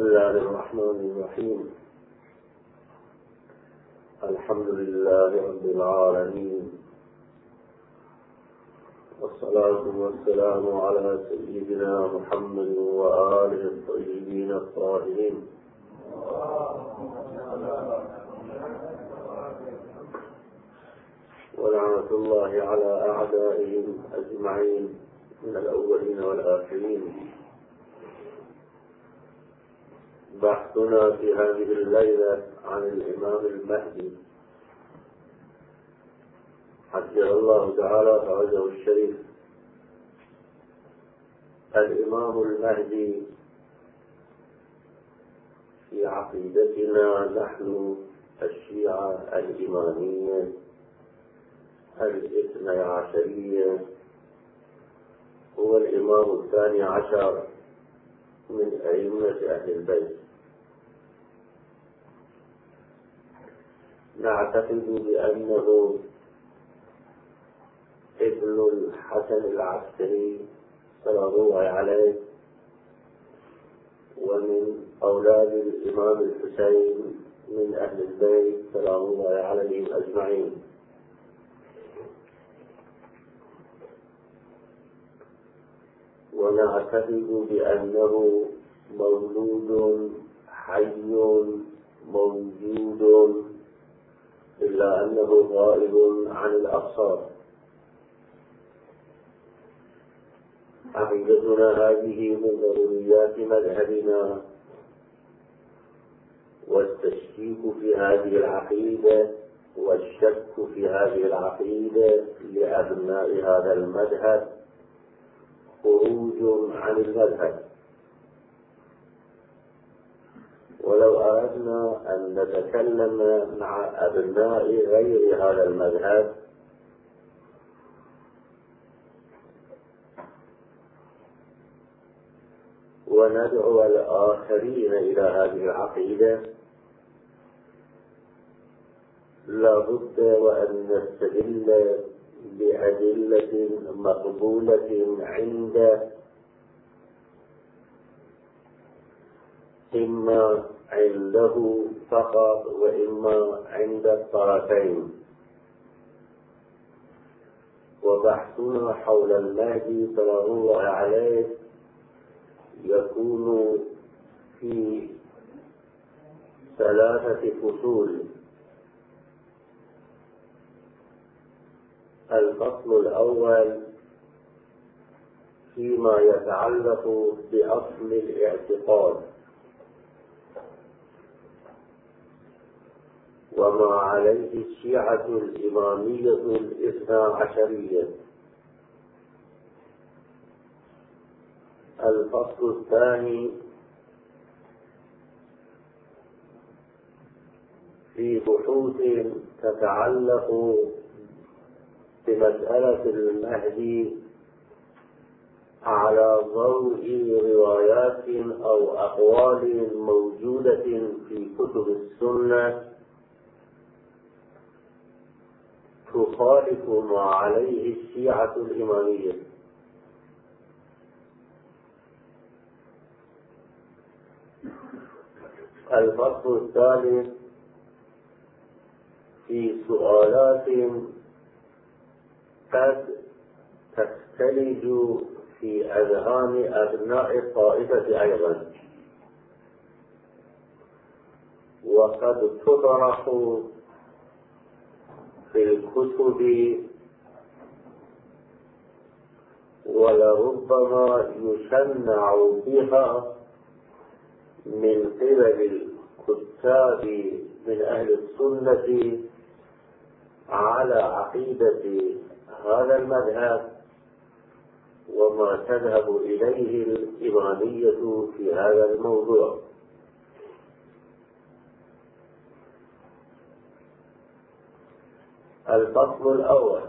بسم الله الرحمن الرحيم. الحمد لله رب العالمين. والصلاة والسلام على سيدنا محمد وآله الطيبين الطاهرين. ولعنة الله على أعدائهم أجمعين من الأولين والآخرين. بحثنا في هذه الليلة عن الإمام المهدي. حجر الله تعالى فرجه الشريف. الإمام المهدي في عقيدتنا نحن الشيعة الإمامية الاثنى عشرية. هو الإمام الثاني عشر من أئمة أهل البيت. نعتقد بأنه ابن الحسن العسكري سلام الله عليه ومن أولاد الإمام الحسين من أهل البيت سلام الله عليهم أجمعين. ونعتقد بأنه مولود حي موجود إلا أنه غائب عن الأبصار. عقيدتنا هذه من ضروريات مذهبنا والتشكيك في هذه العقيدة والشك في هذه العقيدة لأبناء هذا المذهب خروج عن المذهب. ولو أردنا أن نتكلم مع أبناء غير هذا المذهب. وندعو الآخرين إلى هذه العقيدة. لابد وأن نستدل بأدلة مقبولة عند إما عنده فقط وإما عند الطرفين. وبحثنا حول المهدي صلى الله عليه يكون في ثلاثة فصول. الفصل الأول فيما يتعلق بأصل الاعتقاد. وما عليه الشيعة الإمامية الاثنى عشرية. الفصل الثاني في بحوث تتعلق بمسألة المهدي على ضوء روايات أو أقوال موجودة في كتب السنة. تخالف ما عليه الشيعة الإمامية. الفصل الثالث في سؤالات قد تختلج في أذهان أبناء الطائفة أيضا. وقد تطرح في الكتب ولربما يشنع بها من قبل الكتاب من أهل السنة على عقيدة هذا المذهب وما تذهب إليه الإمامية في هذا الموضوع. الفصل الأول.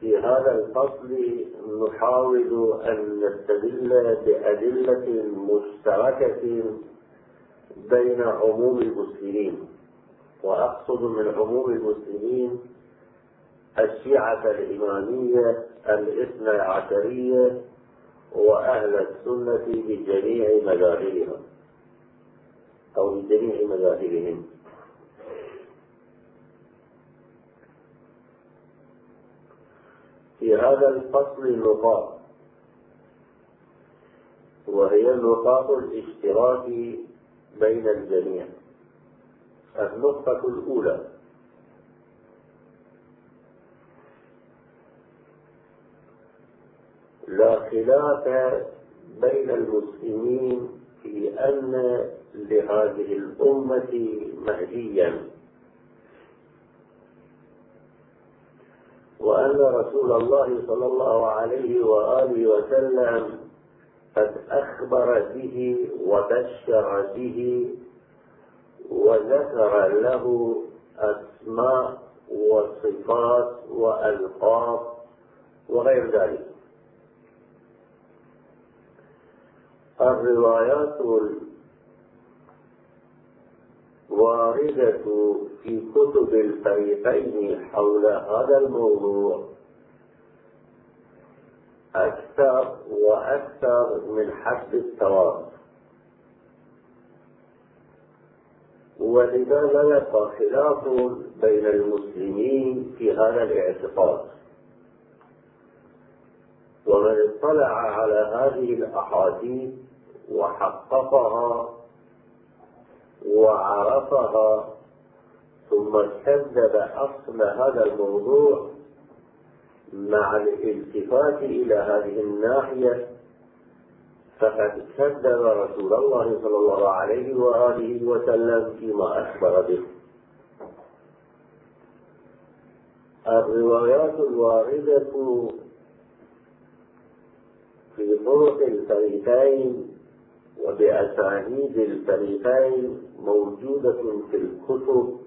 في هذا الفصل نحاول أن نستدل بأدلة مشتركة بين عموم المسلمين. وأقصد من عموم المسلمين الشيعة الإمامية الاثنى عشرية وأهل السنة بجميع مذاهبها أو بجميع مذاهبهم. في هذا الفصل النقاط. وهي نقاط الاشتراك بين الجميع. النقطة الأولى. لا خلاف بين المسلمين في أن لهذه الأمة مهديا. وأن رسول الله صلى الله عليه وآله وسلم قد أخبر به وبشر به وذكر له أسماء وصفات وألقاب وغير ذلك. الروايات الواردة في كتب الفريقين حول هذا الموضوع. أكثر وأكثر من حد التواتر ولذا يبقى خلاف بين المسلمين في هذا الاعتقاد. ومن اطلع على هذه الأحاديث وحققها وعرفها ثم كذب أصل هذا الموضوع مع الالتفات إلى هذه الناحية فقد كذب رسول الله صلى الله عليه وآله وسلم فيما أخبر به. الروايات الواردة في طرق الفريقين وبأسانيد الفريقين موجودة في الكتب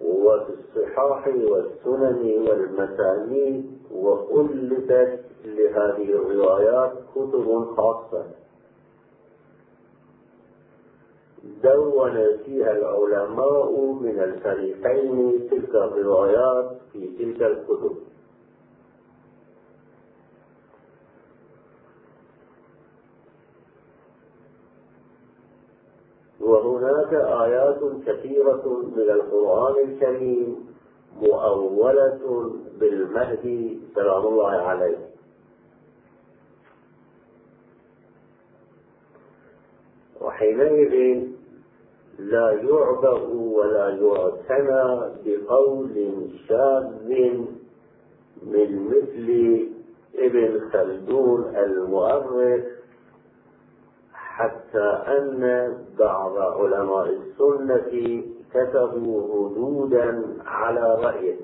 وفي الصحاح والسنن والمسانيد وألفت لهذه الروايات كتب خاصة. دون فيها العلماء من الفريقين تلك الروايات في تلك الكتب. وهناك آيات كثيرة من القرآن الكريم مؤولة بالمهدي سلام الله عليه. وحينئذ لا يعبأ ولا يعتنى بقول شاذ من مثل ابن خلدون المؤرخ حتى أن بعض علماء السنة كتبوا ردودا على رأيه.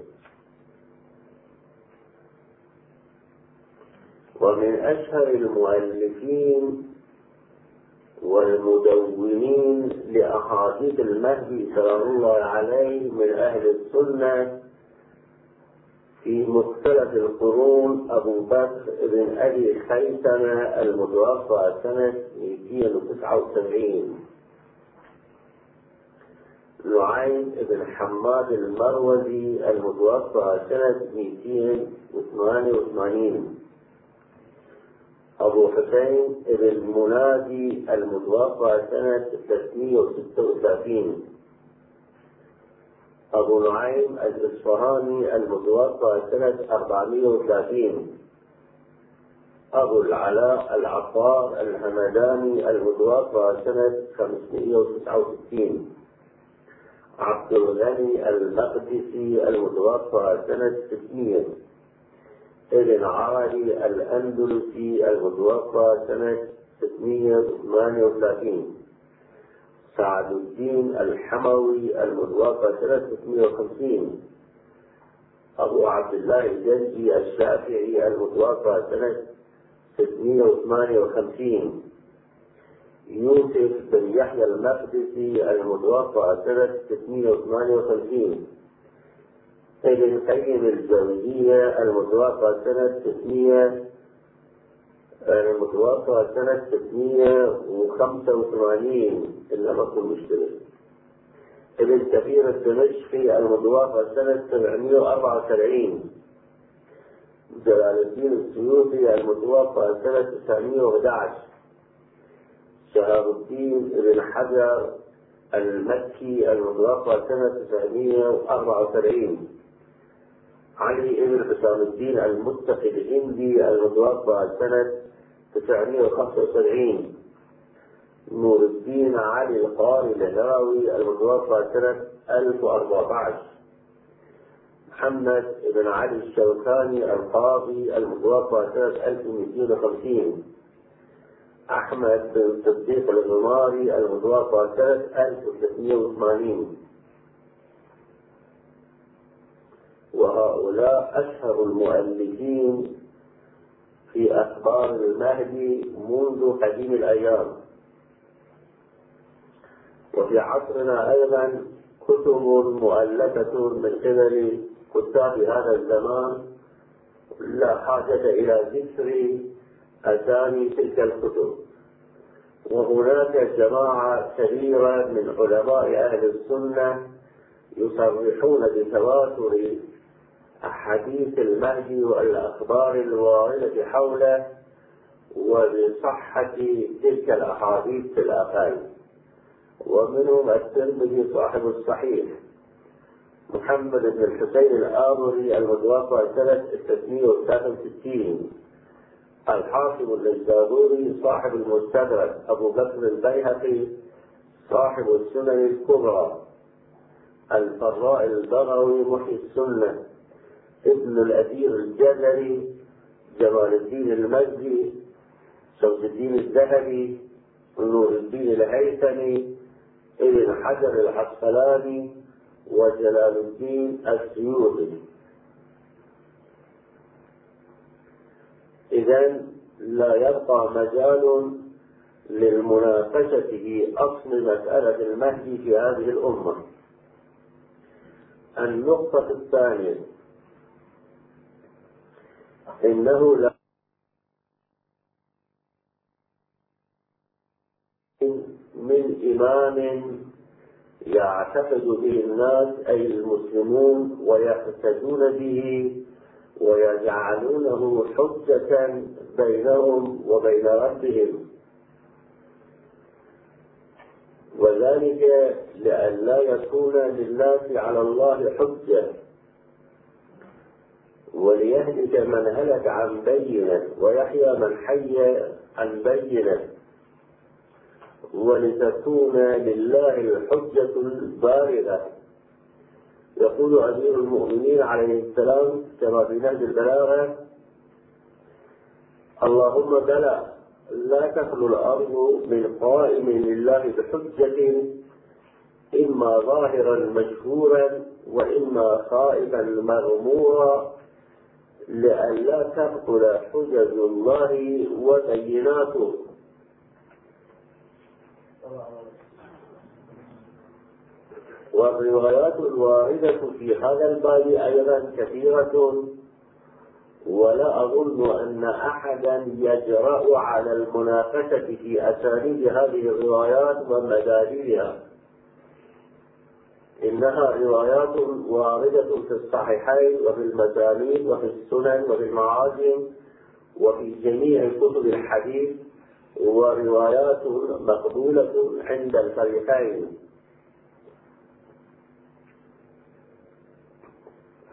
ومن أشهر المؤلفين والمدونين لأحاديث المهدي سلام الله عليه من أهل السنة في مختلف القرون أبو بكر بن أبي خيثمة المتوفى سنة 279 نعيم بن حماد المروزي المتوفى سنة 288 أبو حسين بن منادي المتوفى سنة 336 أبو نعيم الإصفهاني المتوفى سنة 430 أبو العلاء العطار الهمداني المتوفى سنة 569 عبد الغني المقدسي المتوفى سنة 600 ابن عربي الأندلسي المتوفى سنة 638 سعد الدين الحموي المتوفى سنة 650 أبو عبد الله الجنجي الشافعي المتوفى سنة 658 يوسف بن يحيى المقدسي المتوفى سنة 658 ابن قيم الجوزية المتوفى سنة 600 المتوفى سنة 685 إلا ما أكون مشترك ابن كثير الدمشقي المتوفى سنة 774 جلال الدين السيوطي المتوفى سنة 911 شهاب الدين بن حجر المكي المتوفى سنة 974 علي بن حسام الدين المتقي الهندي المتوفى سنة 975 نور الدين علي القاري الهراوي المتوفى سنة 1014 محمد بن علي الشوكاني القاضي المتوفى سنة 1250 أحمد بن صديق الغماري المتوفى سنة 1380 وهؤلاء أشهر المؤلفين في أخبار المهدي منذ قديم الأيام. وفي عصرنا أيضا كتب مؤلفة من قبل كتاب هذا الزمان. لا حاجة إلى ذكر أسامي تلك الكتب. وهناك جماعة كبيرة من علماء أهل السنة يصرحون بتواتر أحاديث المهدي والأخبار الواردة حوله وبصحة تلك الأحاديث في الآخر ومنهم الترمذي صاحب الصحيح. محمد بن الحسين الآمري المتوفى سنة 663 الحاكم النيسابوري صاحب المستدرك أبو بكر البيهقي صاحب السنن الكبرى. الفراء البغوي محي السنة. ابن الأثير الجزري جمال الدين المجدي شمس الدين الذهبي نور الدين الهيثمي ابن حجر العسقلاني وجلال الدين السيوطي. إذا لا يبقى مجال للمناقشة في أصل مسألة المهدي في هذه الأمة. النقطة الثانية. إنه لا. من إمام يعتقد به الناس أي المسلمون ويقتدون به ويجعلونه حجة بينهم وبين ربهم. وذلك لأن لا يكون للناس على الله حجة. وليهلك من هلك عن بينة ويحيى من حي عن بينة. ولتكون لله الحجة البالغة يقول أمير المؤمنين عليه السلام كما في نهج البلاغة اللهم بلى لا تخلو الأرض من قائم لله بحجة إما ظاهرا مشهورا وإما خائفا مغمورا. لئلا تبطل حجج الله وبيناته. والروايات الواردة في هذا الباب أيضا كثيرة ولا أظن أن أحدا يجرأ على المناقشة في أساليب هذه الروايات ومداريها. إنها روايات واردة في الصحيحين وفي المسانيد وفي السنن وفي المعاجم وفي جميع كتب الحديث وروايات مقبولة عند الفريقين.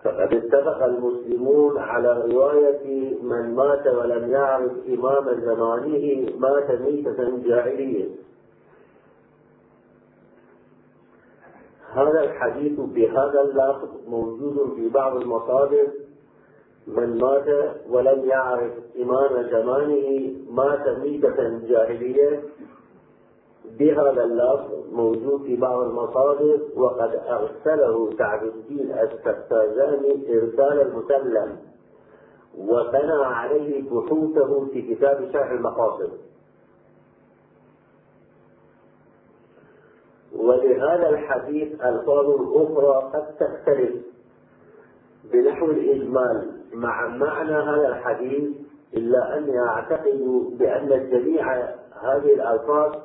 فقد اتفق المسلمون على رواية من مات ولم يعرف إمام زمانه مات ميتة جاهلية. هذا الحديث بهذا اللفظ موجود في بعض المصادر. من مات ولم يعرف إمام زمانه مات ميتة جاهلية. بهذا اللفظ موجود في بعض المصادر وقد أرسله سعد الدين السفازاني إرسال المسلم وبنى عليه بحوثه في كتاب شرح المقاصد. ولهذا الحديث ألفاظ أخرى قد تختلف بنحو الإجمال مع معنى هذا الحديث إلا أني أعتقد بأن جميع هذه الألفاظ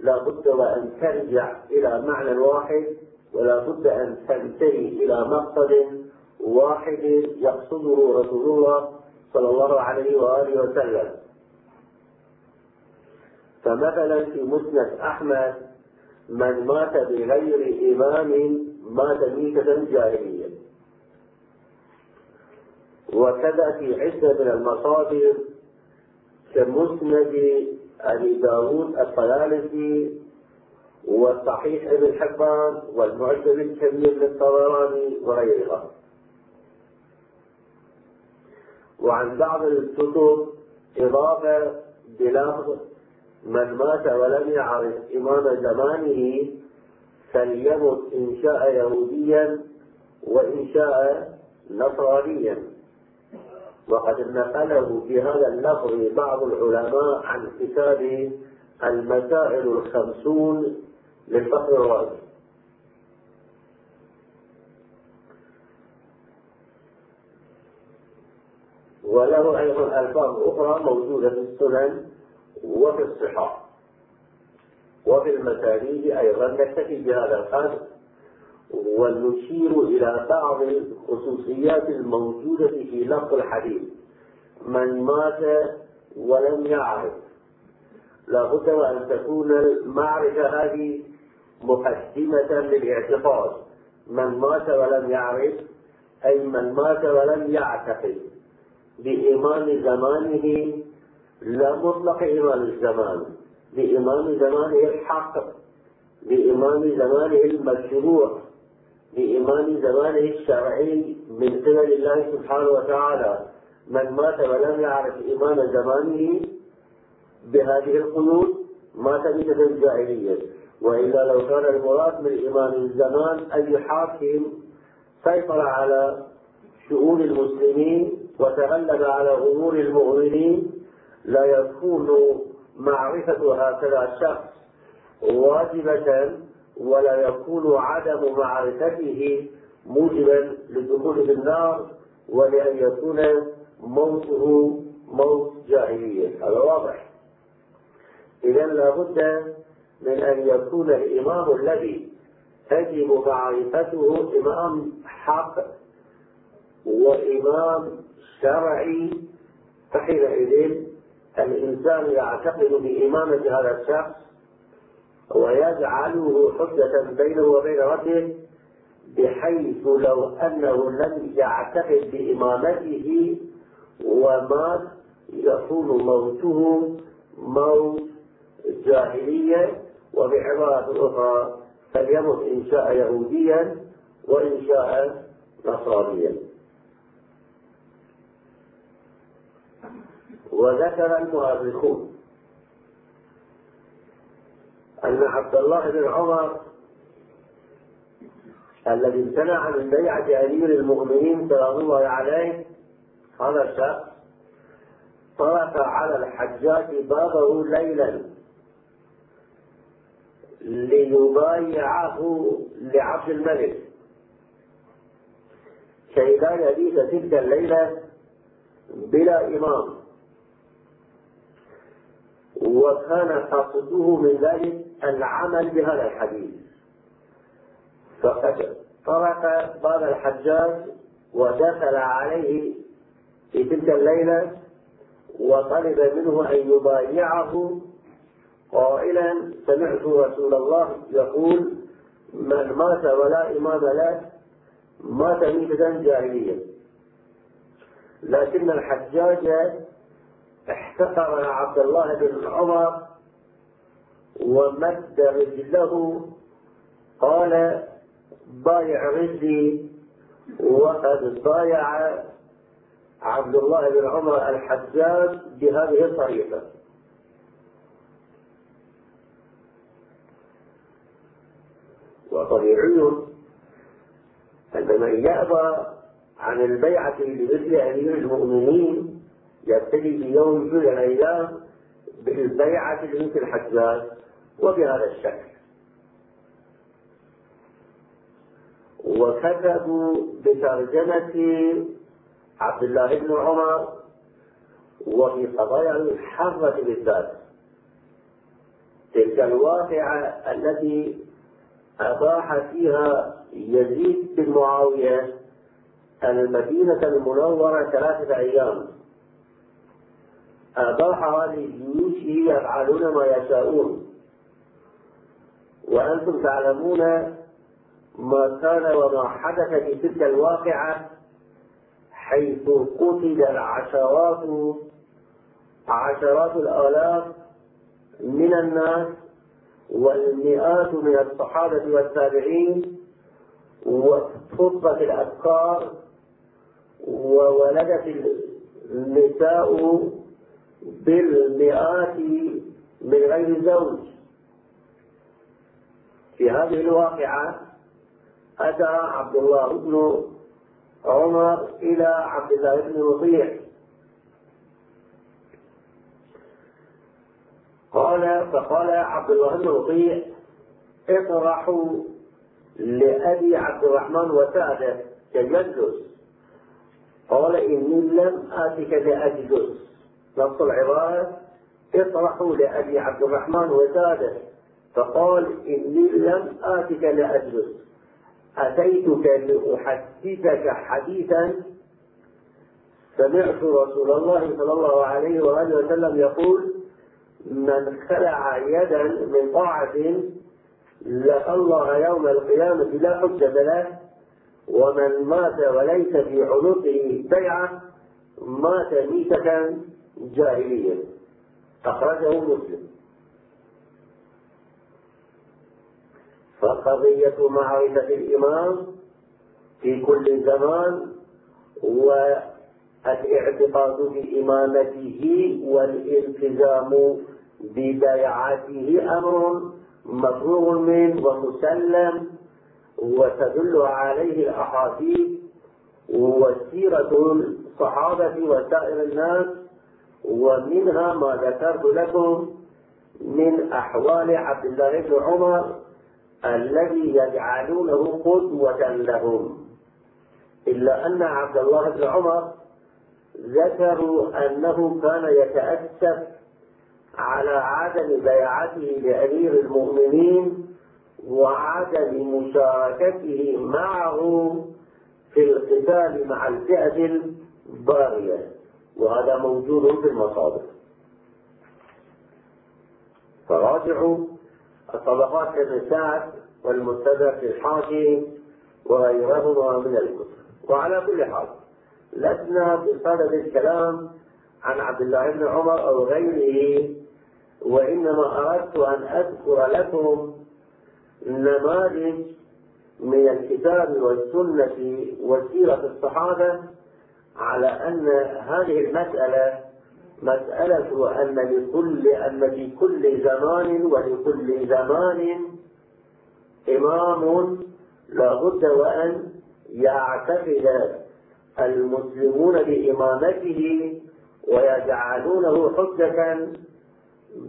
لا بد وأن ترجع إلى معنى واحد ولا بد أن تنتهي إلى مقصد واحد يقصده رسول الله صلى الله عليه وآله وسلم. فمثلا في مسند أحمد من مات بغير إمام مات ميتة جاهلية. وكذا في عدة من المصادر كمسند أبي داود الطيالسي والصحيح ابن حبان والمعجم الكبير للطبراني وغيرها. وعن بعض الكتب إضافة بلفظ من مات ولم يعرف إمام زمانه فليمت إن شاء يهوديا وإن شاء نصرانيا. وقد نقله في هذا اللفظ بعض العلماء عن كتاب المسائل الخمسون للفخر الرازي. وله أيضا ألفاظ أخرى موجودة في السنن وفي الصحاح. وفي المسانيد أيضا نكتفي بهذا القدر ونشير إلى بعض الخصوصيات الموجودة في لفظ الحديث. من مات ولم يعرف لابد وأن تكون المعرفة هذه مقدمة للاعتقاد. من مات ولم يعرف أي من مات ولم يعتقد. بإيمان زمانه لا مطلق إيمان الزمان. بإيمان زمانه الحق. بإيمان زمانه المشروع. بإيمان زمانه الشرعي من قبل الله سبحانه وتعالى. من مات ولم يعرف إيمان زمانه بهذه القيود مات مثل الجاهلية. وإلا لو كان المراد من إمام الزمان أي حاكم سيطر على شؤون المسلمين وتغلب على أمور المؤمنين لا يكون معرفة هكذا شخص واجبة ولا يكون عدم معرفته موجبا للدخول في النار ولأن يكون موته موت جاهلية. هذا واضح. إذا لابد من أن يكون الإمام الذي تجب معرفته إمام حق وإمام شرعي. فحينئذ الإنسان يعتقد بإمامة هذا الشخص ويجعله حجة بينه وبين ربه بحيث لو أنه لم يعتقد بإمامته ومات يكون موته موت جاهلية وبعبارة أخرى فليمت إن شاء يهوديا وإن شاء نصرانيا. وذكر المؤرخون أن عبد الله بن عمر الذي امتنع من بيعة أمير المؤمنين سلام الله عليه هذا الشخص طرق على الحجاج بابه ليلا ليبايعه لعبد الملك. كي لا يبيت تلك الليلة بلا إمام. وكان قصده من ذلك العمل بهذا الحديث. فقد طرق باب الحجاج ودخل عليه في تلك الليلة وطلب منه أن يبايعه. قائلا سمعت رسول الله يقول من مات ولا إمام له مات ميتة جاهلية. لكن الحجاج احتقر عبد الله بن عمر ومد رجله قال بايع رجلي وقد بايع عبد الله بن عمر الحجاج بهذه الطريقة. وطبيعي أن من يأبى عن البيعة لمثل أمير المؤمنين يبتدي في يوم من الأيام بالبيعة لمثل الحجاج وبهذا الشكل. وكتبوا بترجمة عبد الله بن عمر وفي قضايا الحرة بالذات. تلك الواقعة التي أباح فيها يزيد بن معاوية المدينة المنورة ثلاثة أيام. أباح لجيوشه يفعلون ما يشاءون. وأنتم تعلمون ما كان وما حدث في تلك الواقعة حيث قتل العشرات عشرات الآلاف من الناس والمئات من الصحابة والتابعين وفضت الأفكار وولدت النساء بالمئات من غير زوج. في هذه الواقعة أتى عبد الله بن عمر إلى عبد الله بن ربيع. قال فقال عبد الله بن ربيع اطرحوا لأبي عبد الرحمن وسعده تجلس قال إني لم آتك لأجلس نص العبارة اطرحوا لأبي عبد الرحمن وسعده فقال إني لم آتك لأجلس أتيتك لأحدثك حديثا. سمعت رسول الله صلى الله عليه وآله وسلم يقول من خلع يدا من طاعة لقى الله يوم القيامة لا حجة له. ومن مات وليس في عنقه بيعة مات ميتة جاهلية. أخرجه مسلم. فقضية معرفة الإمام في كل زمان والاعتقاد بإمامته والالتزام ببيعته أمر مفروغ منه ومسلم وتدل عليه الأحاديث وسيرة الصحابة وسائر الناس ومنها ما ذكرت لكم من أحوال عبد الله بن عمر الذي يجعلونه قدوة لهم. إلا أن عبد الله بن عمر ذكروا أنه كان يتأسف على عدم بيعته لأمير المؤمنين وعدم مشاركته معه في القتال مع الفئة الباغية. وهذا موجود في المصادر. فراجعوا الطبقات ابن سعد والمستدرك الحاكم وغيرهما من الكتب وعلى كل حال لسنا بصدد الكلام عن عبد الله بن عمر أو غيره وإنما أردت أن أذكر لكم نماذج من الكتاب والسنة وسيرة الصحابة على أن هذه المسألة مسألة أن لكل أن في كل زمان ولكل زمان إمام لابد وأن يعتقد المسلمون بإمامته ويجعلونه حجة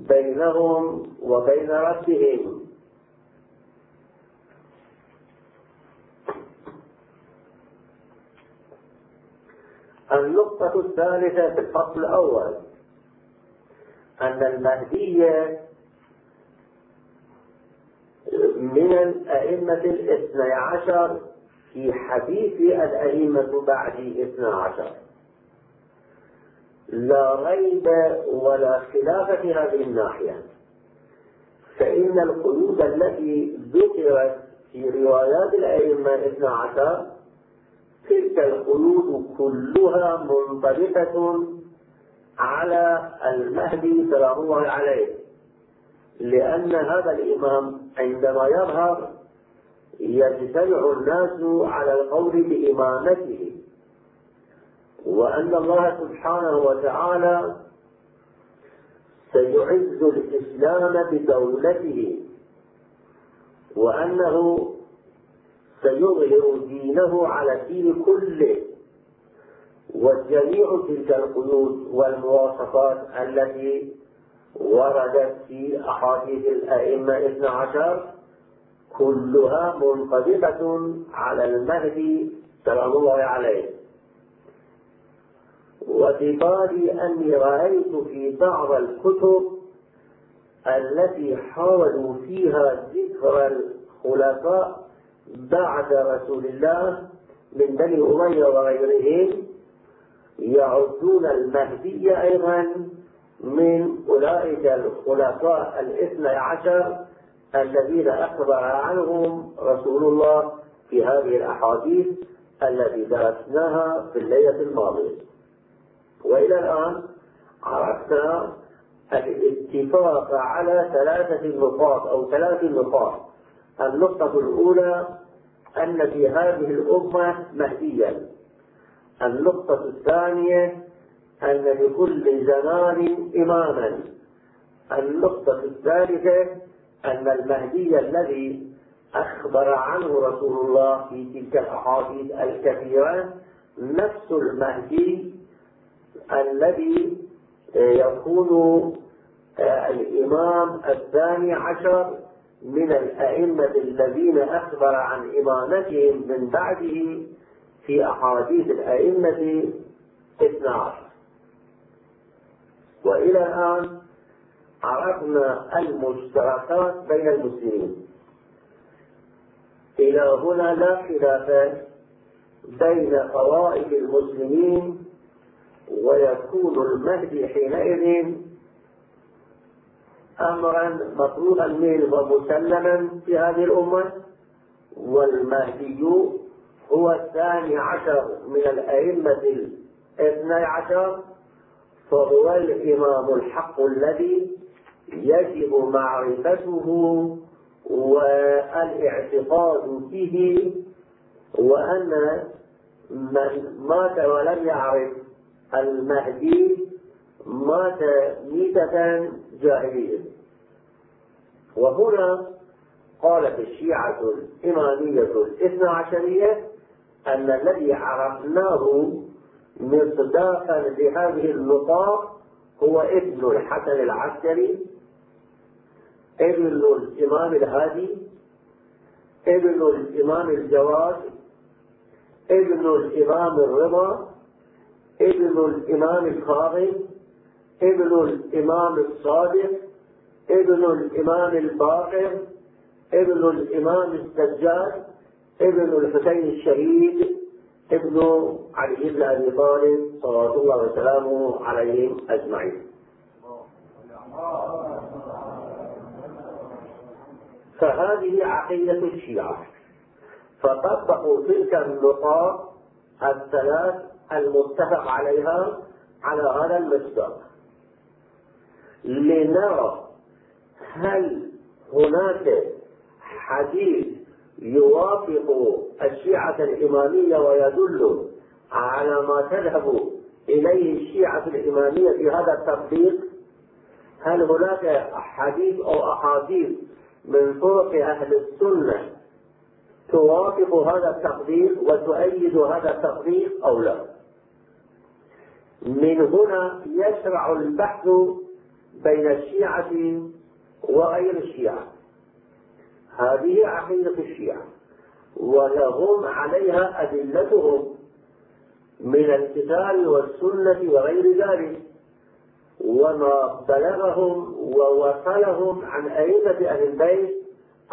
بينهم وبين ربهم. النقطة الثالثة في الفصل الأول أن المهدي من الأئمة الاثني عشر في حديث الأئمة بعد اثنى عشر. لا ريب ولا خلاف في هذه الناحية فإن القيود التي ذكرت في روايات الأئمة اثنى عشر تلك القيود كلها منطبقة على المهدي سلام الله عليه. لأن هذا الإمام عندما يظهر يجتمع الناس على القول بإمامته. وأن الله سبحانه وتعالى سيعز الإسلام بدولته. وأنه سيظهر دينه على الدين كله. وجميع تلك القيود والمواصفات التي وردت في أحاديث الأئمة اثنى عشر كلها منطبقة على المهدي سلام الله عليه. وفي بالي أني رأيت في بعض الكتب التي حاولوا فيها ذكر الخلفاء بعد رسول الله من بني أمية وغيرهم يعدون المهدي أيضا من أولئك الخلفاء الاثنى عشر الذين أخبر عنهم رسول الله في هذه الأحاديث التي درسناها في الليلة الماضية. وإلى الآن عرفنا الاتفاق على ثلاثة نقاط أو ثلاث نقاط. النقطة الأولى أن في هذه الأمة مهديا. النقطة الثانية أن لكل زمان إماما. النقطة الثالثة أن المهدي الذي أخبر عنه رسول الله في تلك الأحاديث الكثيرة نفس المهدي الذي يكون الإمام الثاني عشر من الأئمة الذين أخبر عن إمامتهم من بعده في أحاديث الأئمة اثنا عشر وإلى الآن عرفنا المشتركات بين المسلمين. إلى هنا لا خلاف بين طوائف المسلمين ويكون المهدي حينئذ أمرا مطلوبا منه ومسلما في هذه الأمة والمهدي هو الثاني عشر من الأئمة الاثني عشر فهو الإمام الحق الذي يجب معرفته والاعتقاد به وأن من مات ولم يعرف المهدي مات ميتة جاهلية. وهنا قالت الشيعة الإمامية الاثنى عشرية أن الذي عرفناه مصداقا لهذه النقاط هو ابن الحسن العسكري ابن الإمام الهادي ابن الإمام الجواد ابن الإمام الرضا ابن الإمام الكاظم ابن الإمام الصادق ابن الإمام الباقر ابن الإمام السجاد ابن الحسين الشهيد ابن علي بن أبي طالب صلوات الله وسلامه عليهم أجمعين. فهذه عقيدة الشيعة. فطبقوا تلك النقاط الثلاث المتفق عليها على هذا المصداق لنرى هل هناك حديث يوافق الشيعة الإمامية ويدل على ما تذهب إليه الشيعة الإمامية في هذا التطبيق؟ هل هناك حديث أو أحاديث من طرق أهل السنة توافق هذا التطبيق وتؤيد هذا التطبيق أو لا؟ من هنا يشرع البحث بين الشيعة وغير الشيعة. هذه عقيدة الشيعة. ولهم عليها أدلتهم من الكتاب والسنة وغير ذلك. وما بلغهم ووصلهم عن أئمة أهل البيت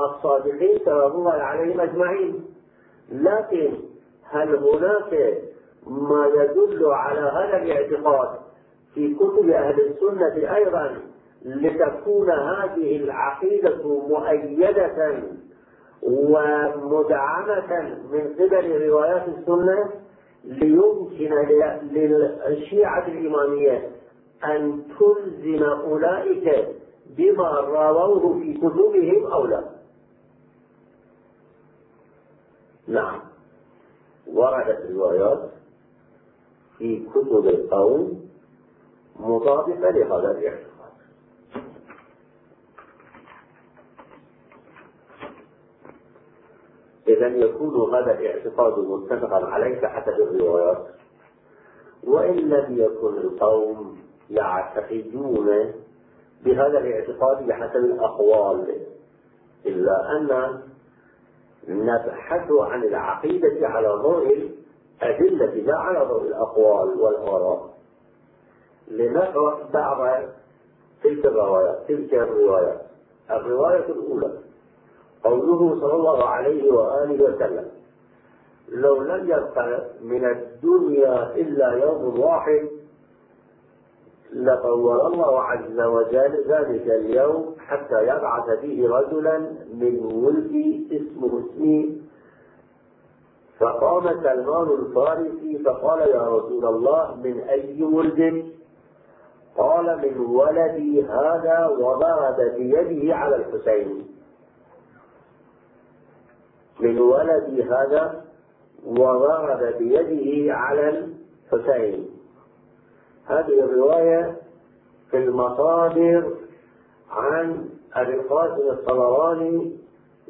الصادقين سلام الله عليهم أجمعين. لكن هل هناك ما يدل على هذا الاعتقاد في كتب أهل السنة أيضا؟ لتكون هذه العقيدة مؤيدة ومدعمة من قبل روايات السنة ليمكن للشيعة الإمامية أن تلزم أولئك بما رووه في كتبهم أو لا. نعم. وردت روايات في كتب القوم مطابقة لهذا الاعتقاد إذا يكون هذا الاعتقاد متفقا عليه بحسب الروايات. وإن لم يكن القوم يعتقدون بهذا الاعتقاد بحسب الأقوال إلا أن نبحث عن العقيدة على ضوء الأدلة لا على ضوء الأقوال والآراء. لنقرأ بعض تلك الروايات تلك الروايات الرواية الأولى. قوله صلى الله عليه وآله وسلم لو لم يبق من الدنيا إلا يوم واحد لطول الله عز وجل ذلك اليوم حتى يبعث فيه رجلا من ولدي اسمه اسمي فقام سلمان الفارسي فقال يا رسول الله من أي ولد قال من ولدي هذا وضرب بيده على الحسين. من ولدي هذا وضرب بيده على الحسين. هذه الرواية في المصادر عن أبي القاسم الطبراني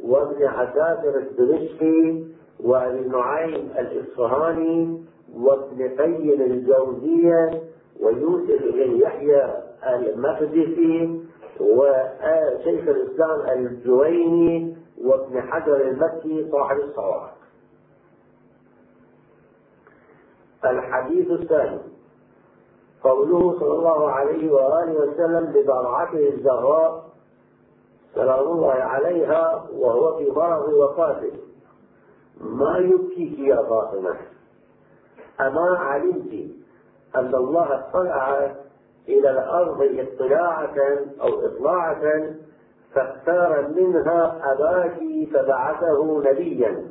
وابن عساكر الدمشقي وأبي نعيم الإصفهاني وابن قيم الجوزية ويوسف بن يحيى المقدسي وشيخ الإسلام الجويني وابن حجر المكي صاحب الصواعق الحديث الثاني. قوله صلى الله عليه وآله وسلم لبرعته الزهراء سلام الله عليها وهو في مرض وفاته. ما يبكيك يا فاطمة؟ أما علمت أن الله اطلع إلى الأرض اطلاعة أو إطلاعة فاختار منها أباك فبعثه نبيا.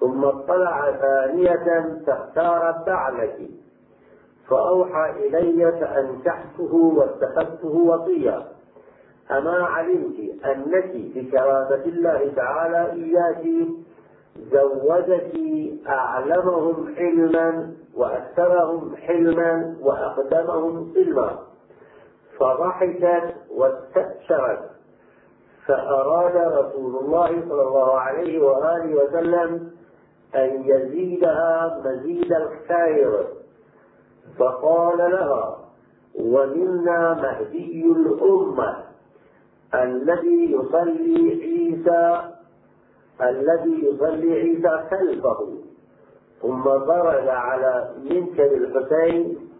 ثم اطلع ثانية فاختار بعلك. فأوحى إلي فأنكحته واتخذته وصيا أما علمت أنك بكرامة الله تعالى إياك زوجك أعلمهم حلما وأكثرهم حلما وأقدمهم سلما فضحكت واستبشرت فأراد رسول الله صلى الله عليه وآله وسلم أن يزيدها مزيد الخير. فقال لها ومنا مهدي الأمة الذي يصلي عيسى الذي يصلي عيسى خلفه. ثم ضرب على منكب الحسين.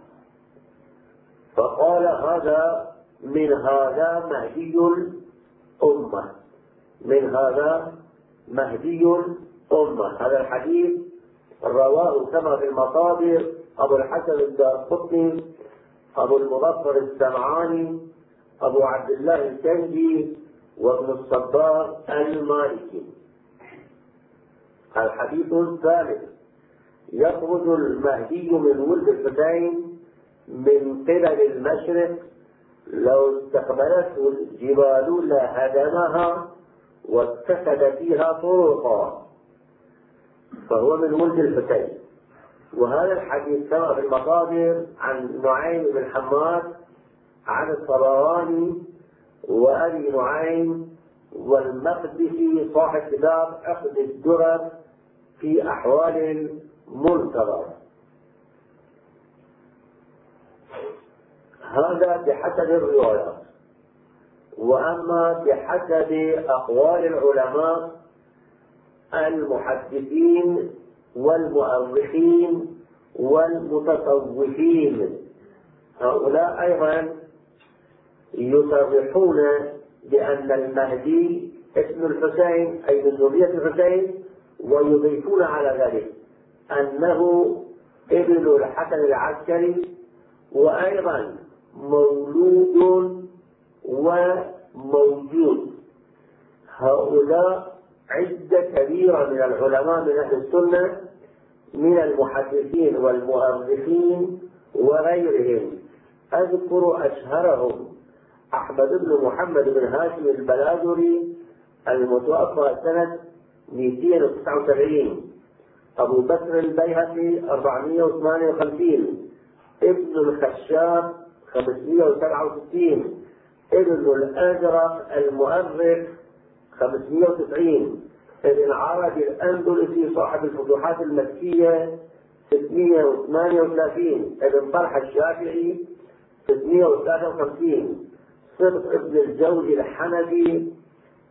فقال هذا من هذا مهدي الأمة من هذا مهدي الأمة هذا الحديث رواه كما في المصادر أبو الحسن الدارقطني أبو المظفر السمعاني أبو عبد الله الكندي وابن الصبار المالكي. الحديث الثالث يخرج المهدي من ولد الحسين من قبل المشرق لو استقبلته الجبال لهدمها واتخذ فيها طرقا. فهو من ولد الحسين. وهذا الحديث كما في المصادر عن نعيم بن حماد عن الطبراني وأبي نعيم والمقدسي صاحب كتاب عقد الدرر في أحوال منتظر. هذا بحسب الروايات وأما بحسب أقوال العلماء المحدثين والمؤرخين والمتصوفين. هؤلاء أيضا يصرحون بأن المهدي اسم الحسين أي من ذرية الحسين ويضيفون على ذلك أنه ابن الحسن العسكري وأيضا مولود وموجود هؤلاء عدة كبيرة من العلماء من أهل السنة من المحدثين والمؤرخين وغيرهم. أذكر أشهرهم أحمد بن محمد بن هاشم البلادري المتوفى سنة 279 أبو بكر البيهقي 458 ابن الخشاب 567 ابن الأزرق المؤرخ 590 ابن عربي الأندلسي صاحب الفتوحات المكية 638 ابن طلحة الشافعي 653 صدق ابن الجوزي الحنفي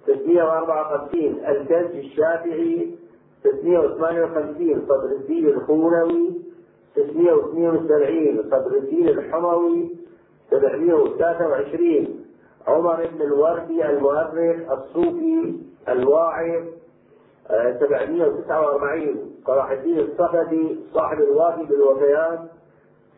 654 الكنز الشافعي 658 صدر الدين الخونوي 672 صدر الدين الحموي 723 عمر بن الوردي المؤرخ الصوفي الواعظ 749 صلاح الدين الصفدي صاحب الوافي بالوفيات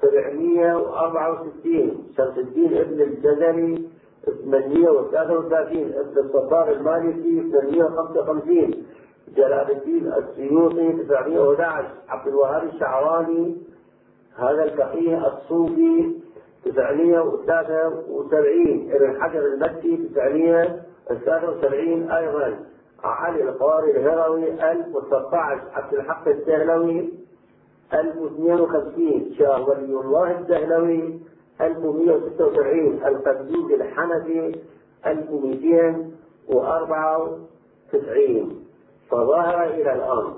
764 شمس الدين ابن الجزري 833 ابن الصبار المالكي 855 جلال الدين السيوطي 911 عبد الوهاب الشعراني هذا الفقيه الصوفي 973 ابن حجر المكي 973 أيضا علي القاري الهروي 1013 عبد الحق الدهلوي 1052 شاه ولي الله الدهلوي 1176 القدوس الحنفي 1294 فظهر إلى الآن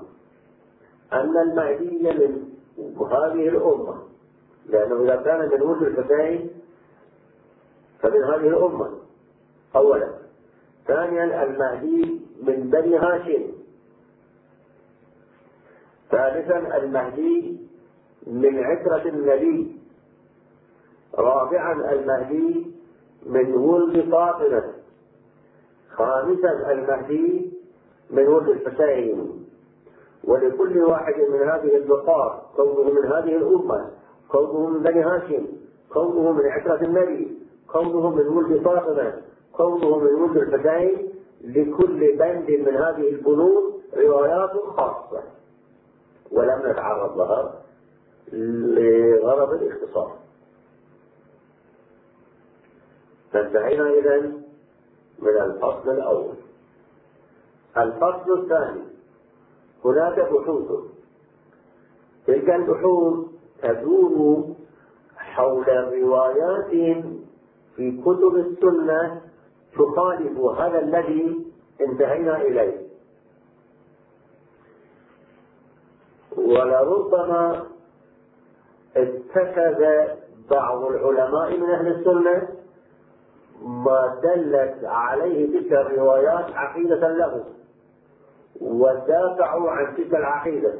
أن المهدي من هذه الأمة لأنه إذا كان من ولد الحسين فمن هذه الأمة. أولا. ثانيا المهدي من بني هاشم. ثالثا المهدي من عترة النبي. رابعا المهدي من ولد فاطمة. خامسا المهدي من ولد الحسين. ولكل واحد من هذه البقار كونه من هذه الأمة. كونه من بني هاشم كونه من عترة النبي كونه من ولد فاطمة كونه من ولد الحسين لكل بند من هذه البنود روايات خاصة. ولم نتعرض لها لغرض الاختصار. فانتهينا إذا من الفصل الأول. الفصل الثاني. هناك بحوث. تلك البحوث تدور حول روايات في كتب السنة تخالف هذا الذي انتهينا إليه. ولربما اتخذ بعض العلماء من أهل السنة ما دلت عليه تلك الروايات عقيدة له ودافعوا عن تلك العقيدة.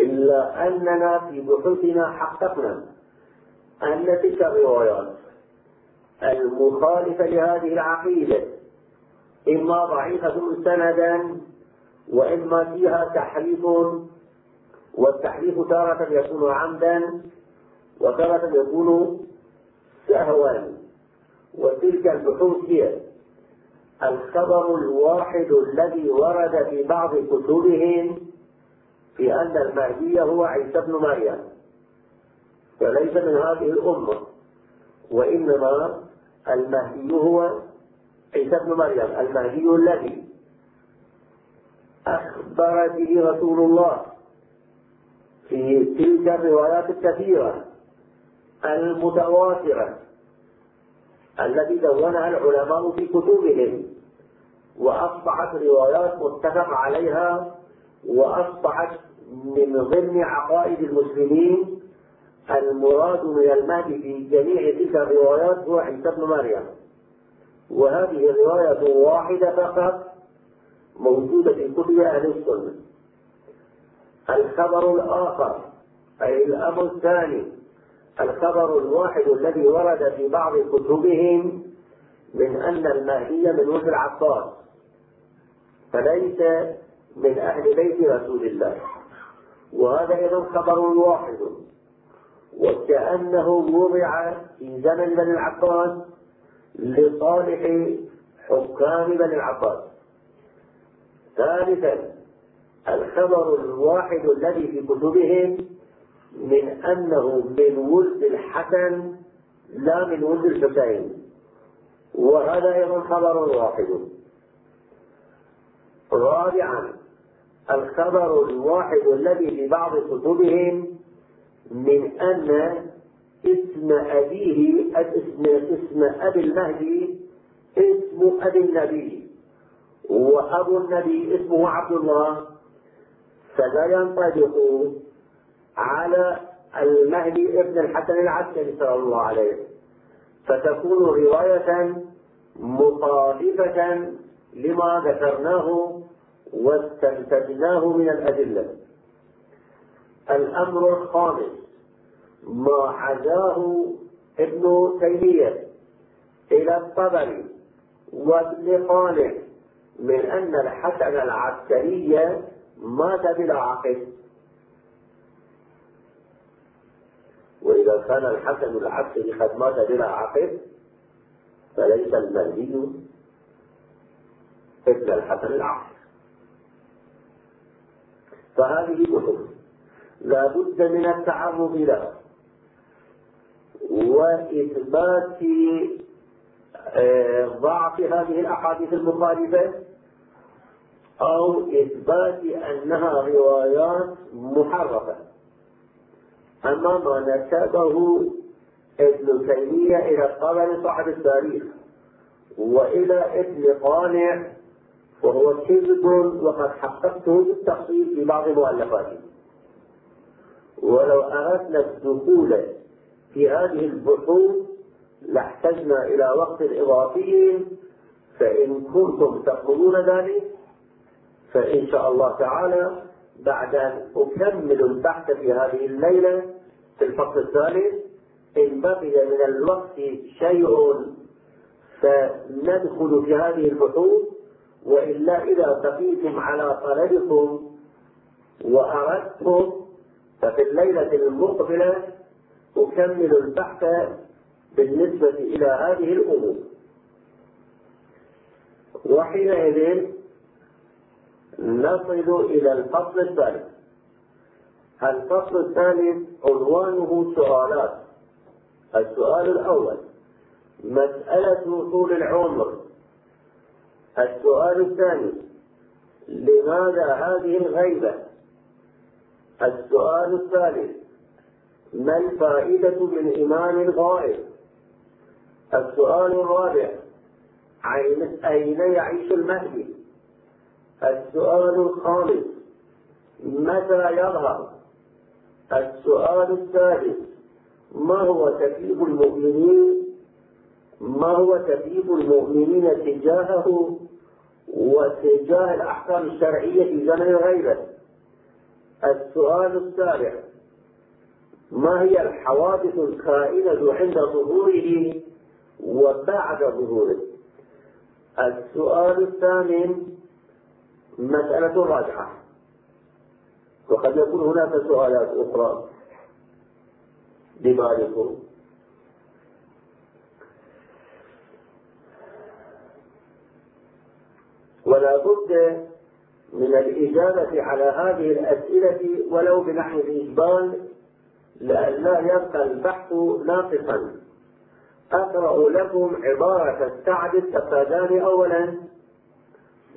إلا أننا في بحوثنا حققنا أن تلك الروايات المخالفة لهذه العقيدة إما ضعيفة سندا وإما فيها تحريف والتحريف تارة يكون عمدا وتارة يكون سهوا. وتلك البحوث هي الخبر الواحد الذي ورد في بعض كتبهم في أن المهدي هو عيسى بن مريم. فليس من هذه الأمة. وإنما المهدي هو عيسى بن مريم المهدي الذي أخبر به رسول الله في تلك الروايات الكثيرة المتواترة التي دونها العلماء في كتبهم وأصبحت روايات متفق عليها وأصبحت من ضمن عقائد المسلمين المراد من المهدي في جميع تلك الروايات هو عيسى بن مريم. وهذه رواية واحدة فقط موجودة في كتب أهل السنة. الخبر الآخر أي الأمر الثاني الخبر الواحد الذي ورد في بعض كتبهم من أن المهدي من ولد العباس. فليس من أهل بيت رسول الله. وهذا أيضا خبر واحد. وكأنه وضع في زمن بني العباس لصالح حكام بني العباس. ثالثا الخبر الواحد الذي في كتبهم من أنه من ولد الحسن لا من ولد الحسين. وهذا أيضا خبر واحد. رابعا الخبر الواحد الذي في بعض كتبهم من أن اسم أبيه اسم اسم أبي المهدي اسم أبي النبي وأبو النبي اسمه عبد الله. فلا ينطبق على المهدي ابن الحسن العسكري صلى الله عليه فتكون رواية مخالفة لما ذكرناه واستنتجناه من الأدلة. الأمر الخامس ما عزاه ابن تيمية إلى الطبري وابن صالح من أن الحسن العسكري مات بلا عقل وإذا كان الحسن العسكري قد مات بلا عقب فليس المهدي ابن الحسن العسكري. فهذه كتب لا بد من التعرض لها وإثبات آه، ضعف هذه الأحاديث المخالفة أو إثبات أنها روايات محرفة. أما ما نسبه ابن تيمية إلى الطبري صاحب التاريخ وإلى ابن قانع وهو كذب وقد حققته بالتفصيل في بعض مؤلفاته ولو أردنا الدخول في هذه البحوث لاحتجنا إلى وقت إضافي فإن كنتم تقبلون ذلك فإن شاء الله تعالى بعد أن أكمل البحث في هذه الليلة في الفصل الثالث إن بقي من الوقت شيء فندخل في هذه البحوث وإلا إذا بقيتم على طلبكم وأردتم ففي الليلة المقبلة أكمل البحث بالنسبة إلى هذه الأمور. وحينئذ نصل إلى الفصل الثالث. الفصل الثالث عنوانه سؤالات. السؤال الأول مسألة طول العمر. السؤال الثاني لماذا هذه الغيبة؟ السؤال الثالث ما الفائدة من إمام غائب السؤال الرابع أين يعيش المهدي؟ السؤال الخامس متى يظهر؟ السؤال السادس ما هو تكليف المؤمنين؟ ما هو تكليف المؤمنين تجاهه؟ وتجاه الأحكام الشرعية في زمن الغيبة. السؤال السابع ما هي الحوادث الكائنة عند ظهوره وبعد ظهوره؟ السؤال الثامن مسألة راجعة وقد يكون هناك سؤالات أخرى ببالكم ولا بد من الإجابة على هذه الأسئلة ولو بنحو الإجبال لئلا يبقى البحث ناقصا. أقرأ لكم عبارة السعد التفاداني أولا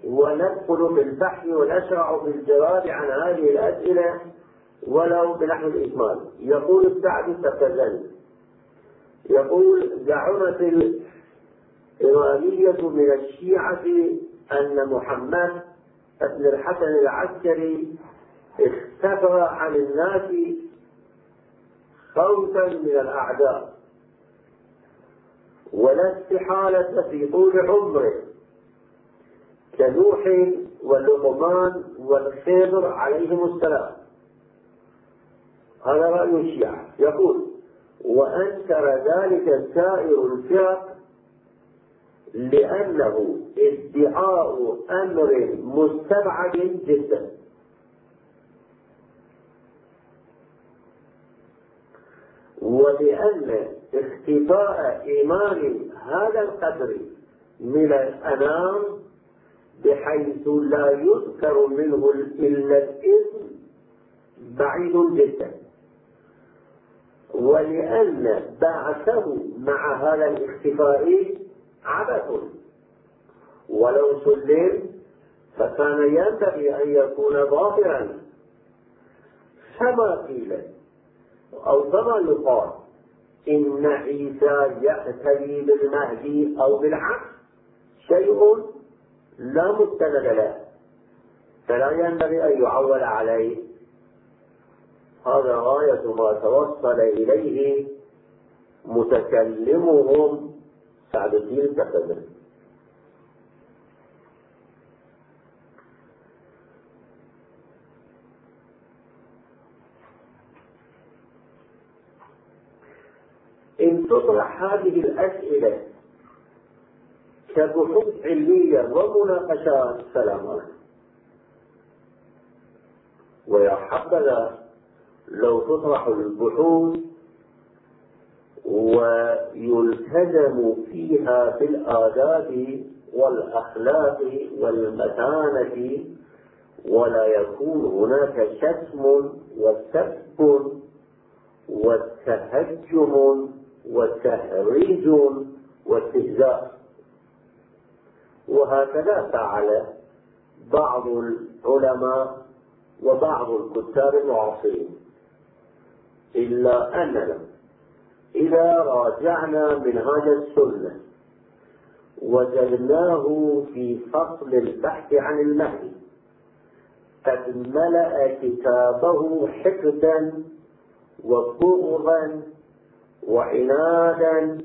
وندخل في البحث ونشرع في الجواب عن هذه الأسئلة ولو بنحو الإجمال. يقول السعد التفاداني يقول زعمت الإيرانية من الشيعة أن محمد بن الحسن العسكري اختفى عن الناس خوفا من الأعداء. ولا استحالة في طول عمره. كنوح ولقمان والخضر عليهم السلام. هذا رأي الشيعة. يقول وأنكر ذلك سائر الفرق لأنه ادعاء أمر مستبعد جدا. ولأن اختفاء إيمان هذا القدر من الأنام بحيث لا يذكر منه إلا الاسم بعيد جدا. ولأن بعثه مع هذا الاختفاء عبث ولو سلم فكان ينبغي أن يكون ظاهرا كما قيل؟ أو كما يقال إن عيسى يأتي بالمهدي أو بالعكس. شيء لا مستند له. فلا ينبغي أن يعول عليه. هذا غاية ما توصل إليه متكلمهم سعد الدين التقدم إن تطرح هذه الأسئلة كبحوث علمية ومناقشات سلام عليكم. ويا حبذا لو تطرح البحوث ويلتزم فيها بالآداب والأخلاق والمتانة ولا يكون هناك شتم وسب وتهجم وتهريج واستهزاء. وهكذا فعل بعض العلماء وبعض الكتاب المعاصرين إلا أننا إذا راجعنا منهاج السنة وجدناه في فصل البحث عن المهدي قد ملأ كتابه حقدا وبغضا وعنادا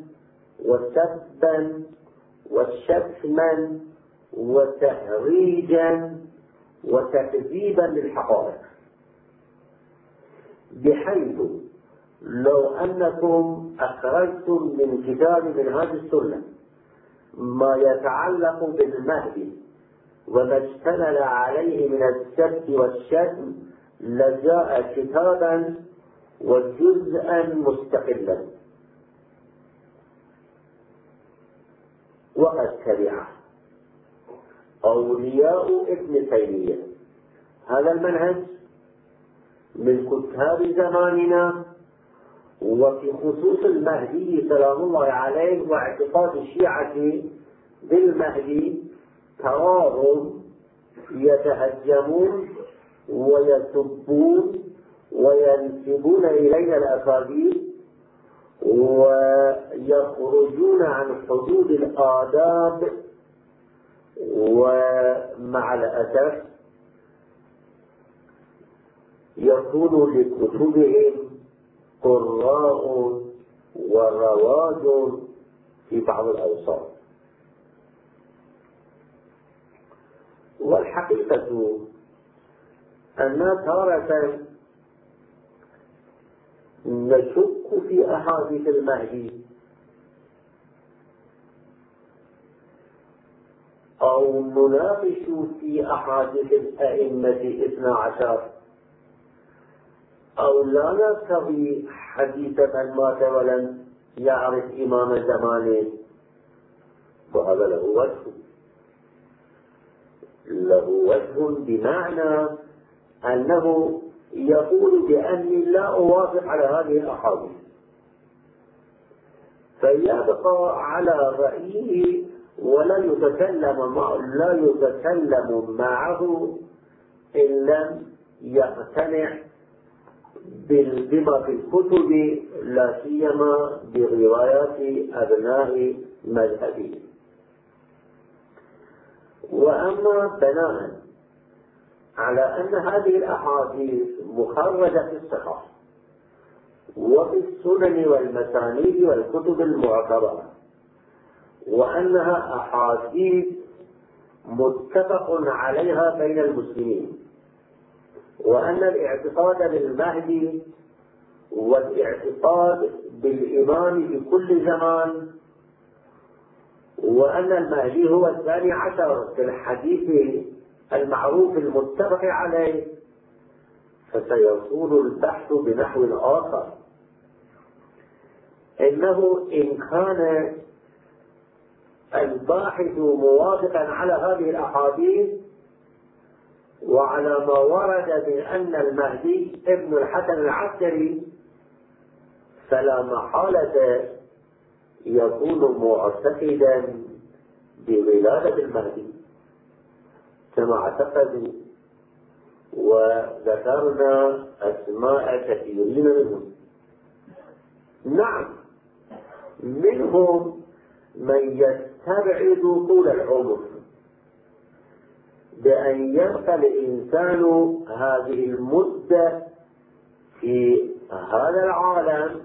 وسبا وشتما وتهريجا وتكذيبا للحقائق. بحيث لو أنكم أخرجتم من كتاب منهاج السنة ما يتعلق بالمهدي وما اشتمل عليه من السب والشتم لجاء كتابا وجزءا مستقلا. وقد تبعه أولياء ابن تيمية. هذا المنهج من كتاب زماننا وفي خصوص المهدي سلام الله عليه واعتقاد الشيعة بالمهدي تراهم يتهجمون ويسبون وينسبون إلينا الأكاذيب ويخرجون عن حدود الآداب ومع الأسف يكون لكتبهم قراء ورواج في بعض الأوصاف. والحقيقة أن تارة نشك في أحاديث المهدي أو نناقش في أحاديث الأئمة اثنا عشر أو لا نرتضي حديث من مات ولم يعرف إمام زمانه. وهذا له وجه. له وجه بمعنى أنه يقول بأني لا أوافق على هذه الأحاديث. فيبقى على رأيه ولا يتكلم مع لا يتكلم معه إن لم يقتنع بما في الكتب لا سيما بروايات أبناء مذهبه وأما بناء على أن هذه الأحاديث مخرجة في الصحاح وفي السنن والمسانيد والكتب المعتبرة وأنها أحاديث متفق عليها بين المسلمين. وأن الاعتقاد بالمهدي والاعتقاد بالإمام في كل زمان وأن المهدي هو الثاني عشر في الحديث المعروف المتفق عليه فسيصول البحث بنحو آخر. إنه إن كان الباحث موافقا على هذه الأحاديث وعلى ما ورد من أن المهدي ابن الحسن العسكري فلا محالة يكون معتقدا بولادة المهدي كما اعتقدوا وذكرنا أسماء كثيرين منهم. نعم منهم من يستبعد طول العمر. بأن يبقى الإنسان هذه المدة في هذا العالم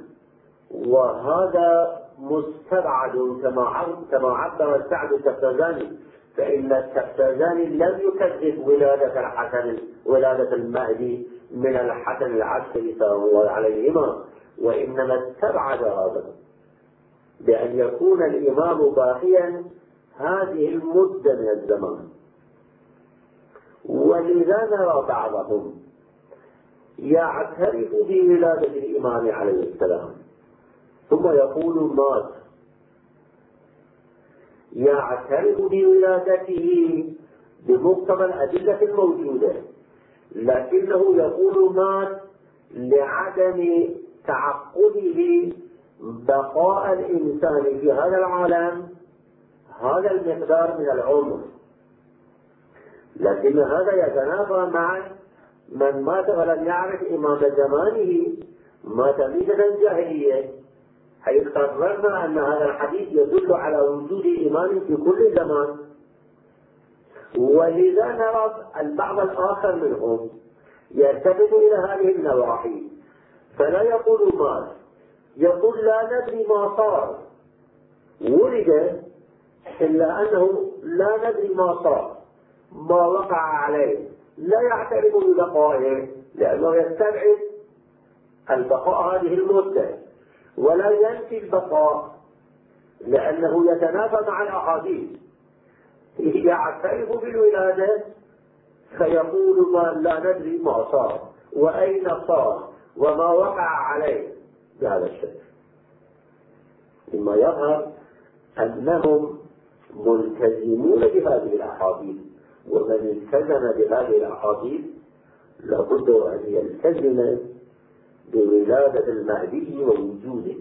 وهذا مستبعد كما كما عبر السعد التفتزاني فإن التفتزاني لم يكذب ولادة الحسن ولادة المهدي من الحسن العسكري سلام الله عليهما وإنما استبعد هذا. بأن يكون الإمام باقيا هذه المدة من الزمان. ولذا نرى بعضهم يعترف بولادة الإمام عليه السلام ثم يقول مات. يعترف بولادته بمقتضى الأدلة الموجودة لكنه يقول مات لعدم تعقده بقاء الإنسان في هذا العالم هذا المقدار من العمر. لكن هذا يتنافى مع من مات ولم يعرف إمام زمانه مات ميتة جاهلية حيث قررنا أن هذا الحديث يدل على وجود إمام في كل زمان. ولذا نرى البعض الآخر منهم يلتفت إلى هذه النواحي. فلا يقول مات. يقول لا ندري ما صار. ولد إلا أنه لا ندري ما صار. ما وقع عليه. لا يعترف ببقائه لأنه يستبعد البقاء هذه المدة ولا ينفي البقاء لأنه يتنافى مع الأحاديث. يعترف بالولادة فيقول ما لا ندري ما صار وأين صار وما وقع عليه. بهذا الشكل. مما يظهر أنهم ملتزمون بهذه الأحاديث. ومن التزم بهذه الأحاديث لابد أن يلتزم بولادة المهدي ووجوده.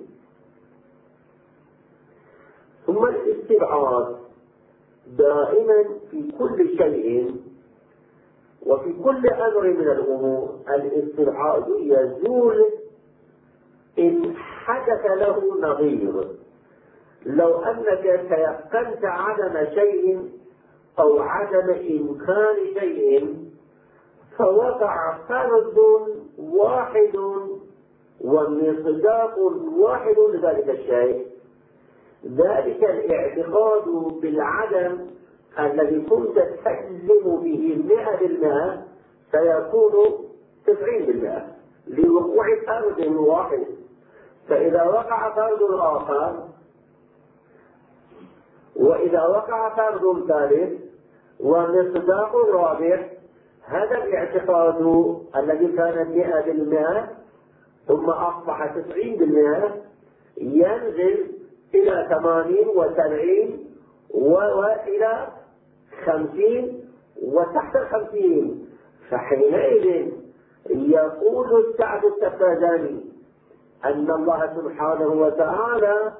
ثم الاستبعاد دائما في كل شيء وفي كل أمر من الأمور. الاستبعاد يزول إن حدث له نظير. لو أنك تيقنت عدم شيء أو عدم إمكان شيء فوقع فرد واحد ومصداق واحد لذلك الشيء. ذلك الاعتقاد بالعدم الذي كنت تجزم به مئة بالمئة سيكون تسعين بالمئة لوقوع فرد واحد. فإذا وقع فرد آخر وإذا وقع فرد ثالث ومصداق رابع هذا الاعتقاد الذي كان مئة بالمئة ثم أصبح تسعين بالمئة ينزل إلى ثمانين وسبعين وإلى خمسين وتحت الخمسين. فحينئذ يقول السعد التفازاني أن الله سبحانه وتعالى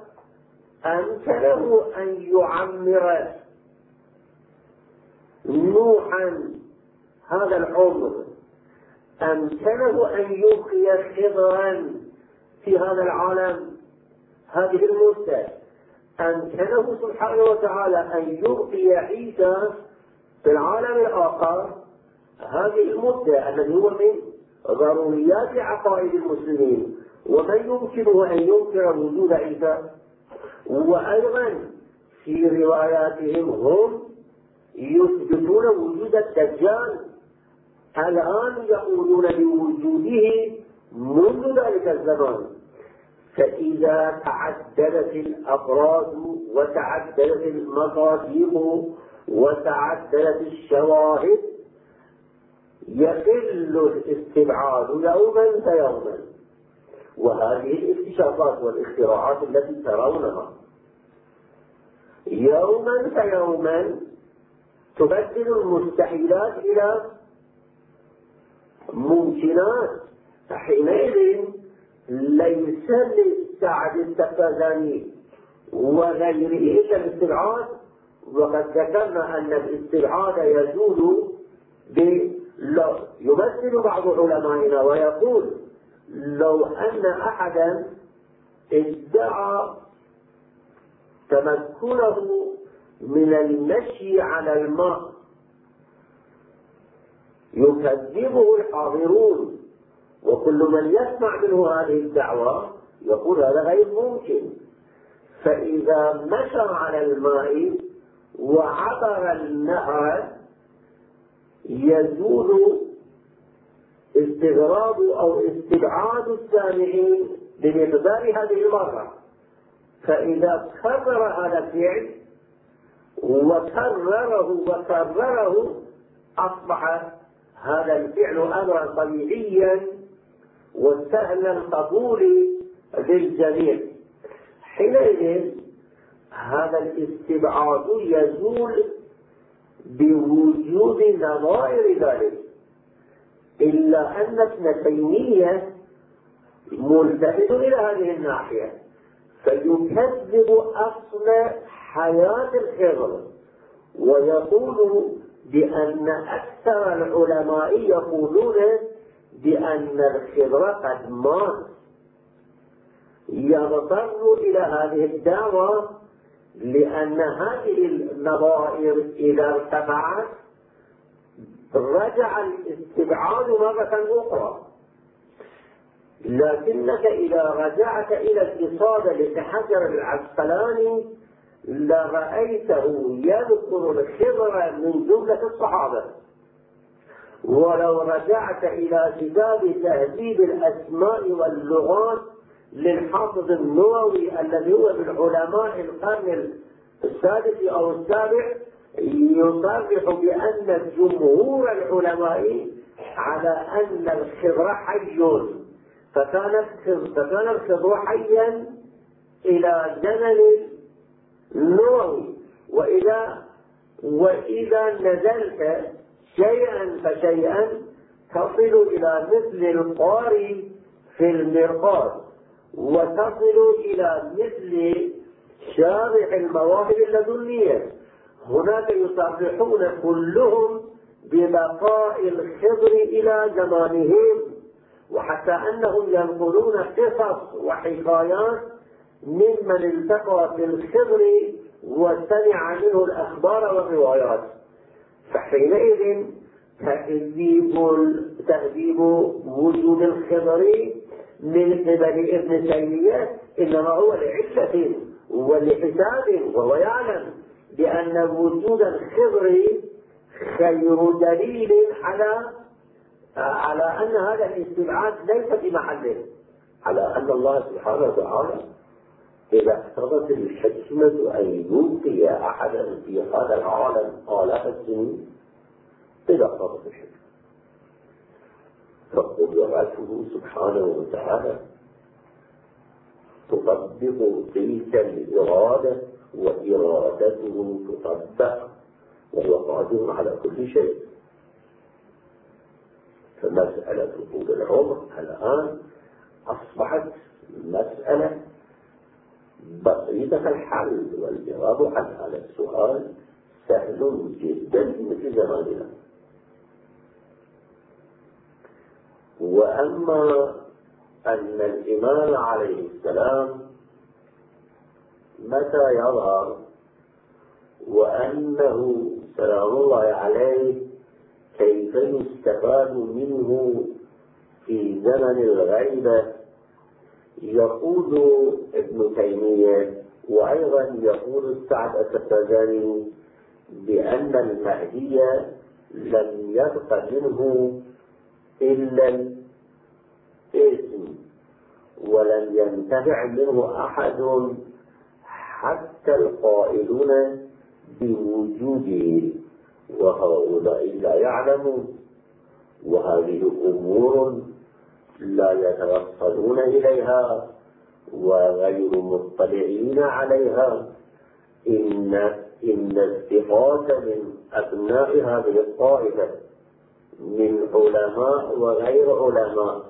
أمكنه أن يعمر نوحا هذا العمر. أمكنه أن يبقي خضرا في هذا العالم؟ هذه المدة أمكنه سبحانه وتعالى أن يبقي عيسى في العالم الآخر؟ هذه المدة الذي هو من ضروريات عقائد المسلمين. ومن يمكنه أن ينكر وجود عيسى؟ وأيضا في رواياتهم هم يثبتون وجود الدجال. الآن يقولون بوجوده منذ ذلك الزمان فإذا تعددت الأفراد وتعددت المصادق وتعددت الشواهد يقل الاستبعاد يوما فيوما. وهذه الاكتشافات والاختراعات التي ترونها. يوما فيوما تبدل المستحيلات إلى ممكنات. حينئذ ليس للسعد التفازاني وغيره إلا الاستبعاد وقد ذكرنا أن الاستبعاد يزول يمثل بعض علمائنا ويقول لو أن أحدا ادعى تمكنه من المشي على الماء. يكذبه الحاضرون وكل من يسمع منه هذه الدعوة يقول هذا غير ممكن. فإذا مشى على الماء وعبر النهر يزول استغراب أو استبعاد السامعين بمقدار هذه المرة. فإذا كرر هذا الفعل وكرره وكرره أصبح هذا الفعل أمرا طبيعيا وسهل القبول للجميع. حينئذ هذا الاستبعاد يزول بوجود نظائر ذلك. إلا أن ابن تيمية ملتفت إلى هذه الناحية فيكذب أصل حياة الخضر. ويقول بأن أكثر العلماء يقولون بأن الخضر قد مات. يضطر إلى هذه الدعوة لأن هذه النظائر إذا ارتفعت رجع الاستبعاد مرة أخرى. لكنك إذا رجعت إلى الإصابة لحجر العسقلاني لرأيته يذكر الخضر من جملة الصحابة. ولو رجعت إلى كتاب تهذيب الأسماء واللغات للحافظ النووي الذي هو من علماء القرن السادس أو السابع يصرح بأن جمهور العلماء على أن الخضر حي. فكان الخضر حيا إلى زمن النووي وإذا وإذا نزلت شيئا فشيئا تصل إلى مثل القاري في المرقاد وتصل إلى مثل شارع المواهب اللدنية. هناك يصرحون كلهم ببقاء الخضر إلى زمانهم وحتى أنهم ينقلون قصص وحكايات ممن التقى في الخضر وسمع منه الأخبار والروايات. فحينئذ تهذيب تهذيب وجود الخضر من قبل ابن تيمية إنما هو لعلة ولحساب وهو يعلم بأن وجود الخضر خير دليل على على أن هذا الاستبعاد ليس في محله على أن الله سبحانه وتعالى إذا اقتضت الحكمة أن يلقي أحدا في هذا العالم آلاف السنين إذا اقتضت الحكمة فقدرته سبحانه وتعالى تطبق تلك الإرادة وإرادته تطبق وهو قادر على كل شيء. فمسألة طول العمر الآن أصبحت مسألة بسيطة الحل والجواب عن هذا السؤال سهل جدا مثل زماننا. وأما أن الإمام عليه السلام متى يظهر وأنه سلام الله عليه كيف يستفاد منه في زمن الغيبة يقول ابن تيمية وأيضا يقول السعد التفازاني بأن المهدي لم يبق منه إلا الاسم ولم ينتفع منه أحد حتى القائلون بوجوده وهؤلاء لا يعلمون. وهذه أمور لا يتوصلون إليها وغير مطلعين عليها. إن إن الثقات من أبناء هذه الطائفة من علماء وغير علماء.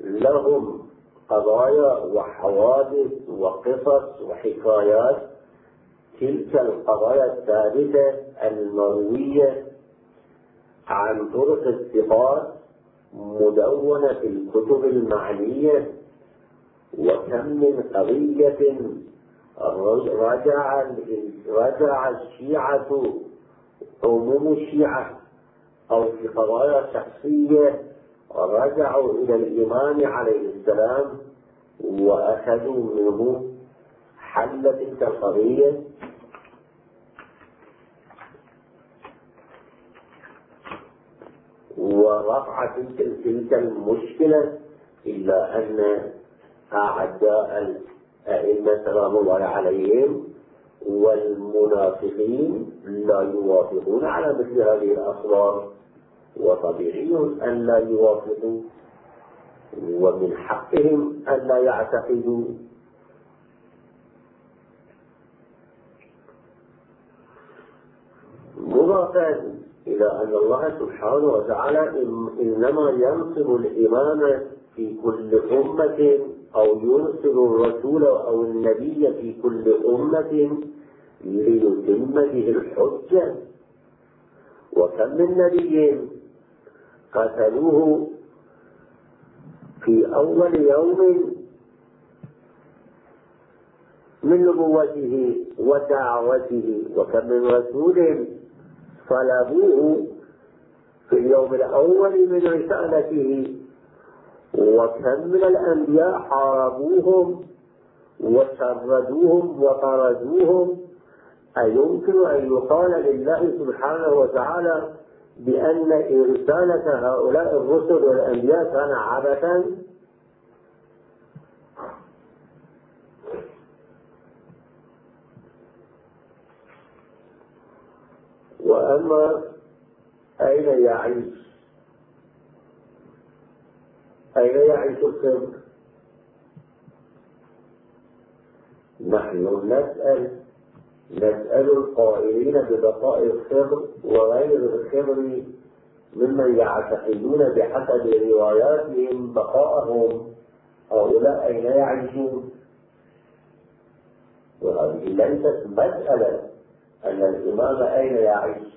لهم قضايا وحوادث وقصص وحكايات. تلك القضايا الثابتة المروية عن طرق الثقات مدونة في الكتب المعنية وكم من قضية رجع رجع الشيعة عموم الشيعة أو في قضايا شخصية رجعوا إلى الإمام عليه السلام وأخذوا منه حل تلك القضية وقعت تلك المشكلة إلا أن أعداء الأئمة سلام الله عليهم والمنافقين لا يوافقون على مثل هذه الأسرار. وطبيعي أن لا يوافقوا ومن حقهم أن لا يعتقدوا. مضافا إلى أن الله سبحانه وتعالى إنما ينصب الإمام في كل أمة أو ينصب الرسول أو النبي في كل أمة ليتم به الحجة. وكم من نبي قتلوه في أول يوم من نبوته ودعوته وكم من رسول صلبوه في اليوم الأول من رسالته وكم من الأنبياء حاربوهم وشردوهم وطردوهم. أيمكن أن يقال لله سبحانه وتعالى بأن إرسالة هؤلاء الرسل والأنبياء كان عبثا؟ وأما أين يعيش؟ أين يعيش الخضر نحن نسأل نسأل القائلين ببقاء الخضر وغير الخضر ممن يعتقدون بحسب رواياتهم بقاءهم هؤلاء أين يعيشون؟ وهذه ليست مسألة. أن الإمام أين يعيش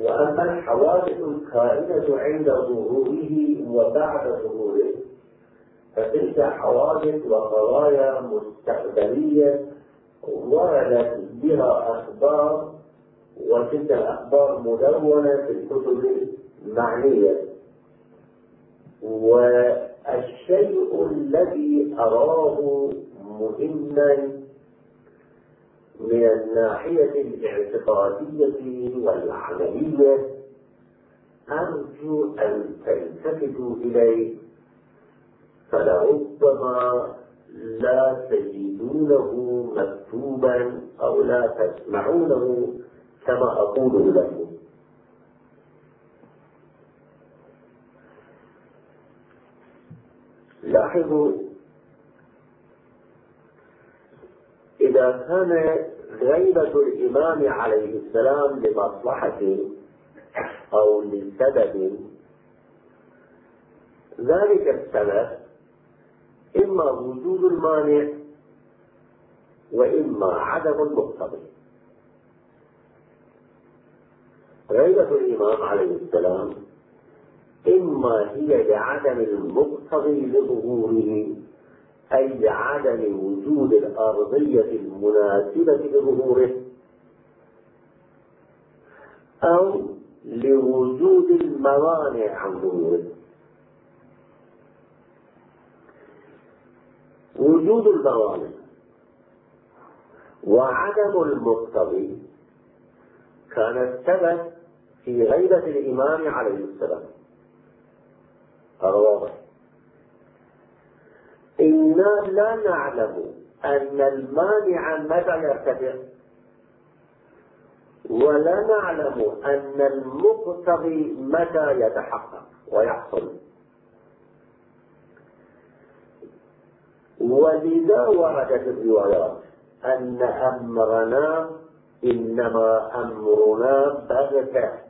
وأما الحوادث الكائنة عند ظهوره وبعد ظهوره فتلك حوادث وقضايا مستقبلية وردت بها أخبار وتلك الأخبار مدونة في الكتب المعنية. والشيء الذي أراه مهما من الناحية الاعتقادية والعملية أرجو أن تلتفتوا إليه فلربما لا تجدونه مكتوبا أو لا تسمعونه كما أقول لكم. لاحظوا إذا كان غيبة الإمام عليه السلام لمصلحة أو لسبب ذلك السبب إما وجود المانع وإما عدم المقتضي. غيبة الإمام عليه السلام إما هي لعدم المقتضي لظهوره أي لعدم وجود الأرضية المناسبة لظهوره أو لوجود الموانع عن ظهوره. وجود الموانع وعدم المقتضي كان السبب في غيبة الإمام عليه السلام. هذا واضح إنا لا نعلم أن المانع متى يرتفع ولا نعلم أن المقتضي متى يتحقق ويحصل. ولذا وردت الروايات أن أمرنا إنما أمرنا بغتة.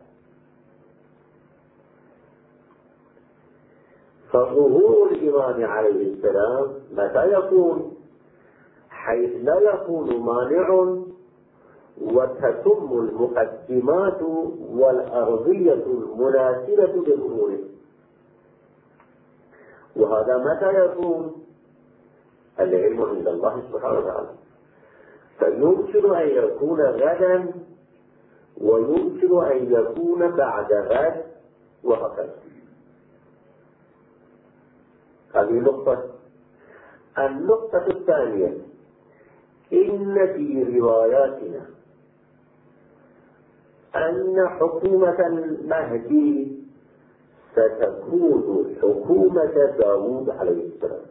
فظهور الإمام عليه السلام متى يكون؟ حيث لا يكون مانع وتتم المقدمات والأرضية المناسبة لظهوره. وهذا متى يكون؟ العلم عند الله سبحانه وتعالى. فيمكن أن يكون غدا ويمكن أن يكون بعد غد وهكذا. هذه نقطة. النقطة الثانية إن في رواياتنا أن حكومة المهدي ستكون حكومة داوود عليه السلام.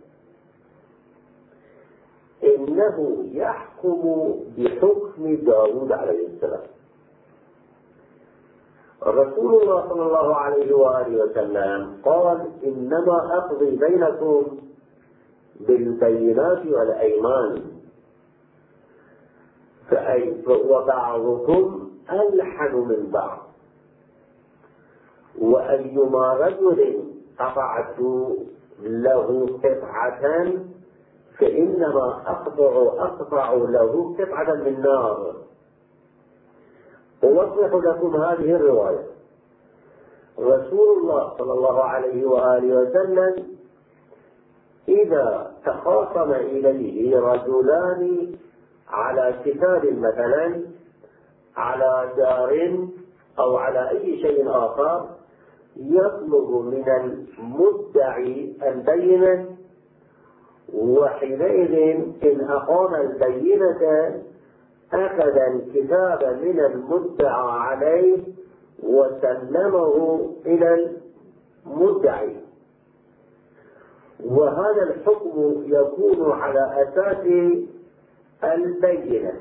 إنه يحكم بحكم داوود عليه السلام. رسول الله صلى الله عليه وآله وسلم قال إنما أقضي بينكم بالبينات والأيمان. وبعضكم ألحن من بعض. وأيما رجل قطعت له قطعة فإنما أقطع أقطع له قطعة من نار. أوضح لكم هذه الرواية. رسول الله صلى الله عليه وآله وسلم إذا تخاصم إليه رجلان على كتاب مثلا على دار أو على أي شيء آخر يطلب من المدعي البينة وحينئذ إن أقام البينة أخذ الكتاب من المدعى عليه وسلمه إلى المدعي. وهذا الحكم يكون على أساس البينة.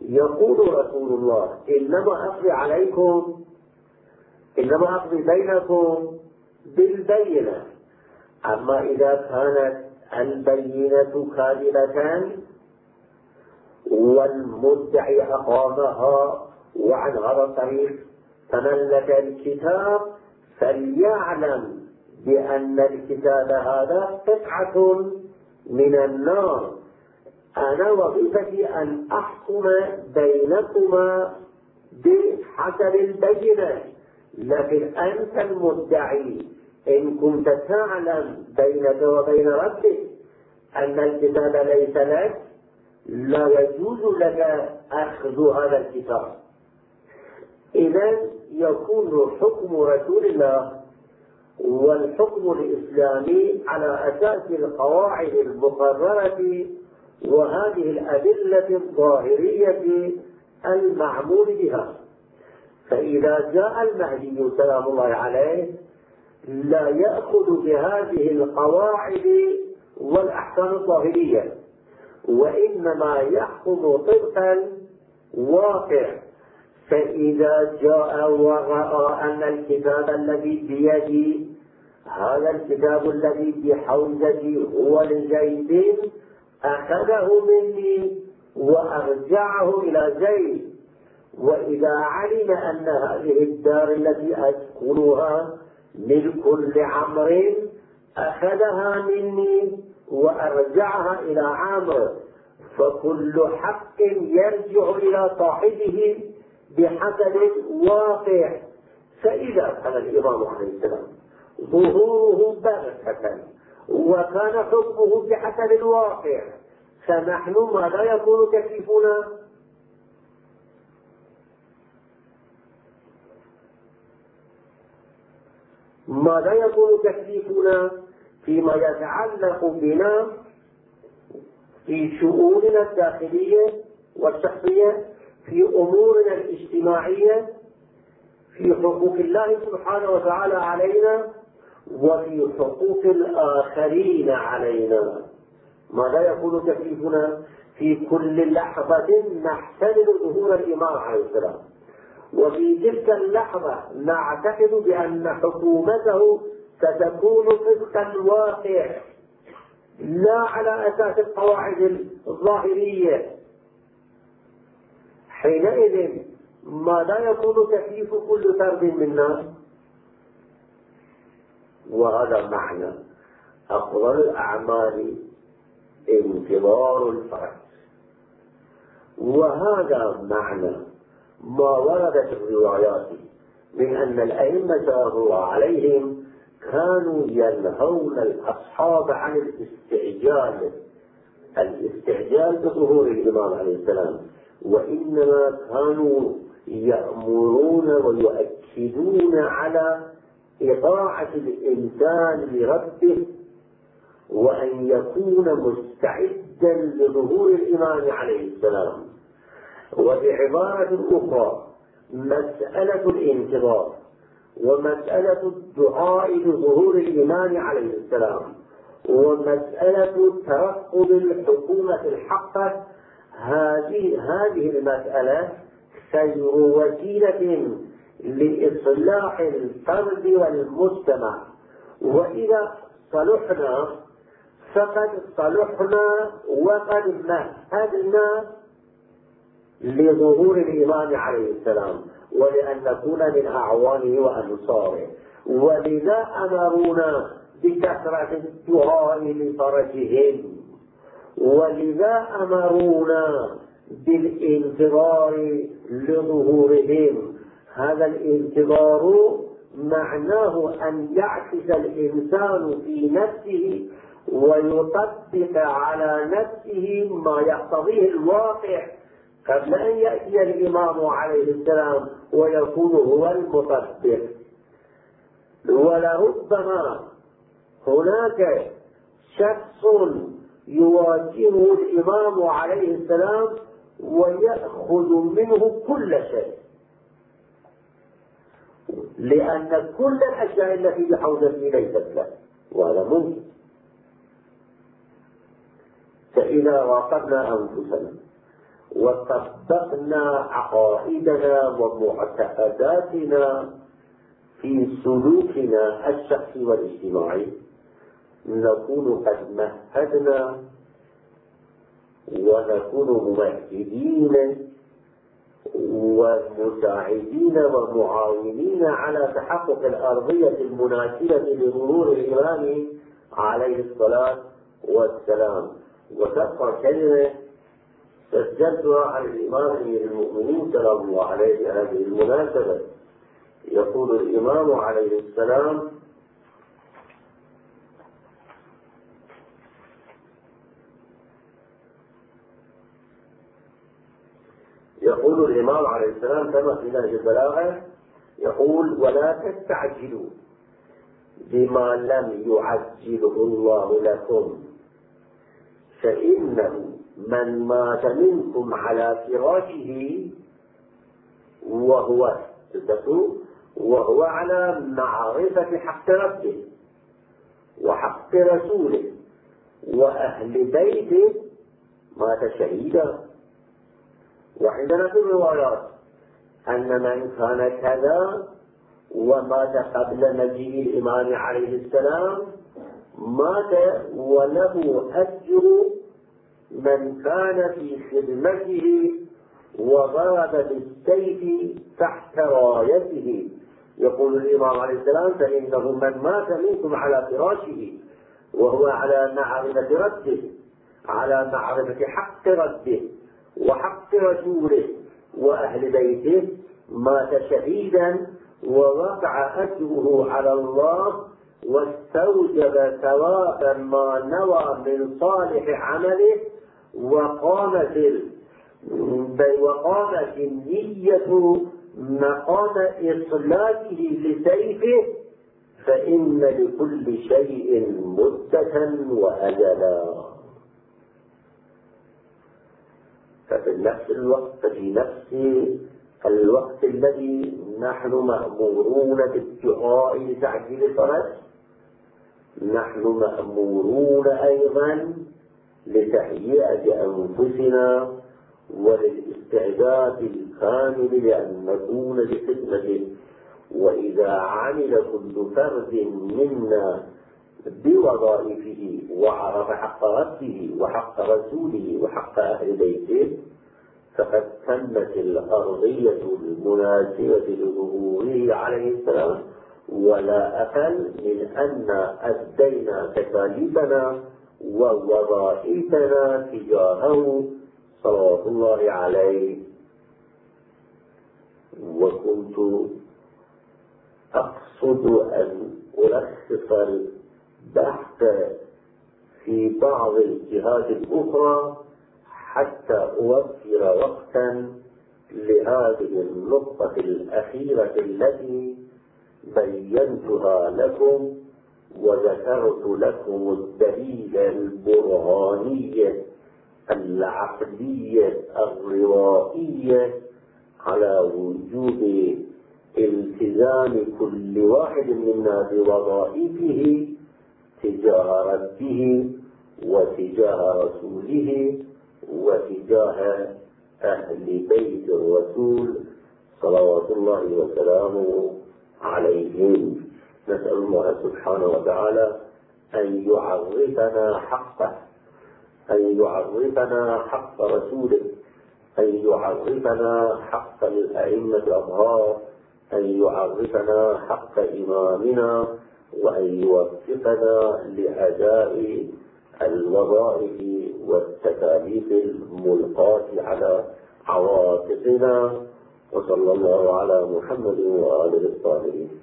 يقول رسول الله إنما أقضي عليكم إنما أقضي بينكم بالبينة. أما إذا كانت البينة كاذبة والمدعي أقامها وعن هذا الطريق تملك الكتاب فليعلم بأن الكتاب هذا قطعة من النار. أنا وظيفتي أن أحكم بينكما بحسب البينة. لكن أنت المدعي إن كنت تعلم بينك وبين ربك أن الكتاب ليس لك لا يجوز لك أخذ هذا الكتاب. إذا يكون حكم رسول الله والحكم الإسلامي على أساس القواعد المقررة وهذه الأدلة الظاهرية المعمول بها. فإذا جاء المهدي سلام الله عليه لا يأخذ بهذه القواعد والأحكام الظاهرية. وإنما يحكم طبقا واقع. فإذا جاء ورأى أن الكتاب الذي بيدي هذا الكتاب الذي بحوزتي هو لزيد أخذه مني وأرجعه إلى زيد. وإذا علم أن هذه الدار التي أسكنها ملك لعمر أخذها مني وأرجعها إلى عامر. فكل حق يرجع إلى صاحبه بحسب الواقع فإذا كان الإمام عليه السلام ظهوره بغتة وكان حكمه بحسب الواقع فنحن ماذا يكون تكليفنا؟ ماذا يكون تكليفنا؟ فيما يتعلق بنا في شؤوننا الداخلية والشخصية في أمورنا الاجتماعية في حقوق الله سبحانه وتعالى علينا وفي حقوق الآخرين علينا. ماذا يكون تكليفنا؟ في كل لحظة نحتمل ظهور الإمام عليه السلام. وفي تلك اللحظة نعتقد بأن حكومته ستكون طبق الواقع لا على أساس القواعد الظاهرية. حينئذ ماذا يكون تكليف كل فرد منا. وهذا معنى أفضل الأعمال انتظار الفرج وهذا معنى ما وردت الروايات من أن الأئمة الله عليهم كانوا ينهون الأصحاب عن الاستعجال. الاستعجال بظهور الإمام عليه السلام. وإنما كانوا يأمرون ويؤكدون على إطاعة الإنسان لربه وأن يكون مستعدا لظهور الإمام عليه السلام. وبعبارة أخرى مسألة الانتظار. ومسألة الدعاء لظهور الإمام عليه السلام ومسألة ترقب الحكومة الحقة هذه هذه المسألة خير وسيلة فقد صلحنا وقد مهدنا لظهور الإمام عليه السلام. ولأن نكون من أعوانه وأنصاره ولذا أمرونا بكثرة الدعاء لفرجهم. ولذا أمرونا بالانتظار لظهورهم. هذا الانتظار معناه أن يعكس الإنسان في نفسه ويطبق على نفسه ما يقتضيه الواقع. قبل أن يأتي الإمام عليه السلام ويكون هو المطبق ولربما هناك شخص يواجهه الإمام عليه السلام ويأخذ منه كل شيء. لأن كل الأشياء التي بحوزته ليست له وهذا ممكن. فإذا راقبنا أنفسنا وطبقنا عقائدنا ومعتقداتنا في سلوكنا الشخصي والاجتماعي. نكون قد مهدنا ونكون ممهدين ومساعدين ومعاونين على تحقق الأرضية المناسبة لظهور الإمام عليه الصلاة والسلام. وتبقى كلمة سجلتها عن الإمام أمير المؤمنين سلام الله عليه هذه المناسبة. يقول الإمام عليه السلام يقول الإمام عليه السلام كما في نهج البلاغة يقول ولا تستعجلوا بما لم يعجله الله لكم فإنه من مات منكم على فراشه وهو وهو على معرفة حق ربه وحق رسوله وأهل بيته مات شهيدا. وعندنا في الروايات أن من كان كذا ومات قبل مجيء الإمام عليه السلام مات وله أجر من كان في خدمته وضرب بالسيف تحت رايته. يقول الإمام عليه السلام فإنه من مات منكم على فراشه وهو على معرفة ربه على معرفة حق ربه وحق رسوله وأهل بيته مات شهيدا ووقع أجره على الله واستوجب ثواب ما نوى من صالح عمله وقامت وقامت النية مقام إصلاته لسيفه فإن لكل شيء مدة وأجلا. ففي نفس الوقت في نفس الوقت الذي نحن مأمورون بالدعاء لتعجيل الفرج نحن مأمورون أيضا لتهيئة أنفسنا وللاستعداد الكامل لأن نكون لخدمته وإذا عمل كل فرد منا بوظائفه وعرف حق ربه وحق رسوله وحق أهل بيته فقد تمت الأرضية المناسبة لظهوره عليه السلام. ولا أقل من أن أدينا تكاليفنا ووظائفنا تجاهه صلوات الله عليه. وكنت أقصد أن ألخص البحث في بعض الجهات الأخرى حتى أوفر وقتا لهذه النقطة الأخيرة التي بينتها لكم وذكرت لكم الدليل البرهاني العقلية الروائية على وجوب التزام كل واحد منا بوظائفه تجاه ربه وتجاه رسوله وتجاه أهل بيت الرسول صلوات الله وسلامه عليهم. نسأل الله سبحانه وتعالى أن يعرفنا حقه أن يعرفنا حق رسوله أن يعرفنا حق الأئمة الأطهار أن يعرفنا حق إمامنا وأن يوفقنا لأداء الوظائف والتكاليف الملقاة على عواطفنا وصلى الله على محمد وآله الطاهرين.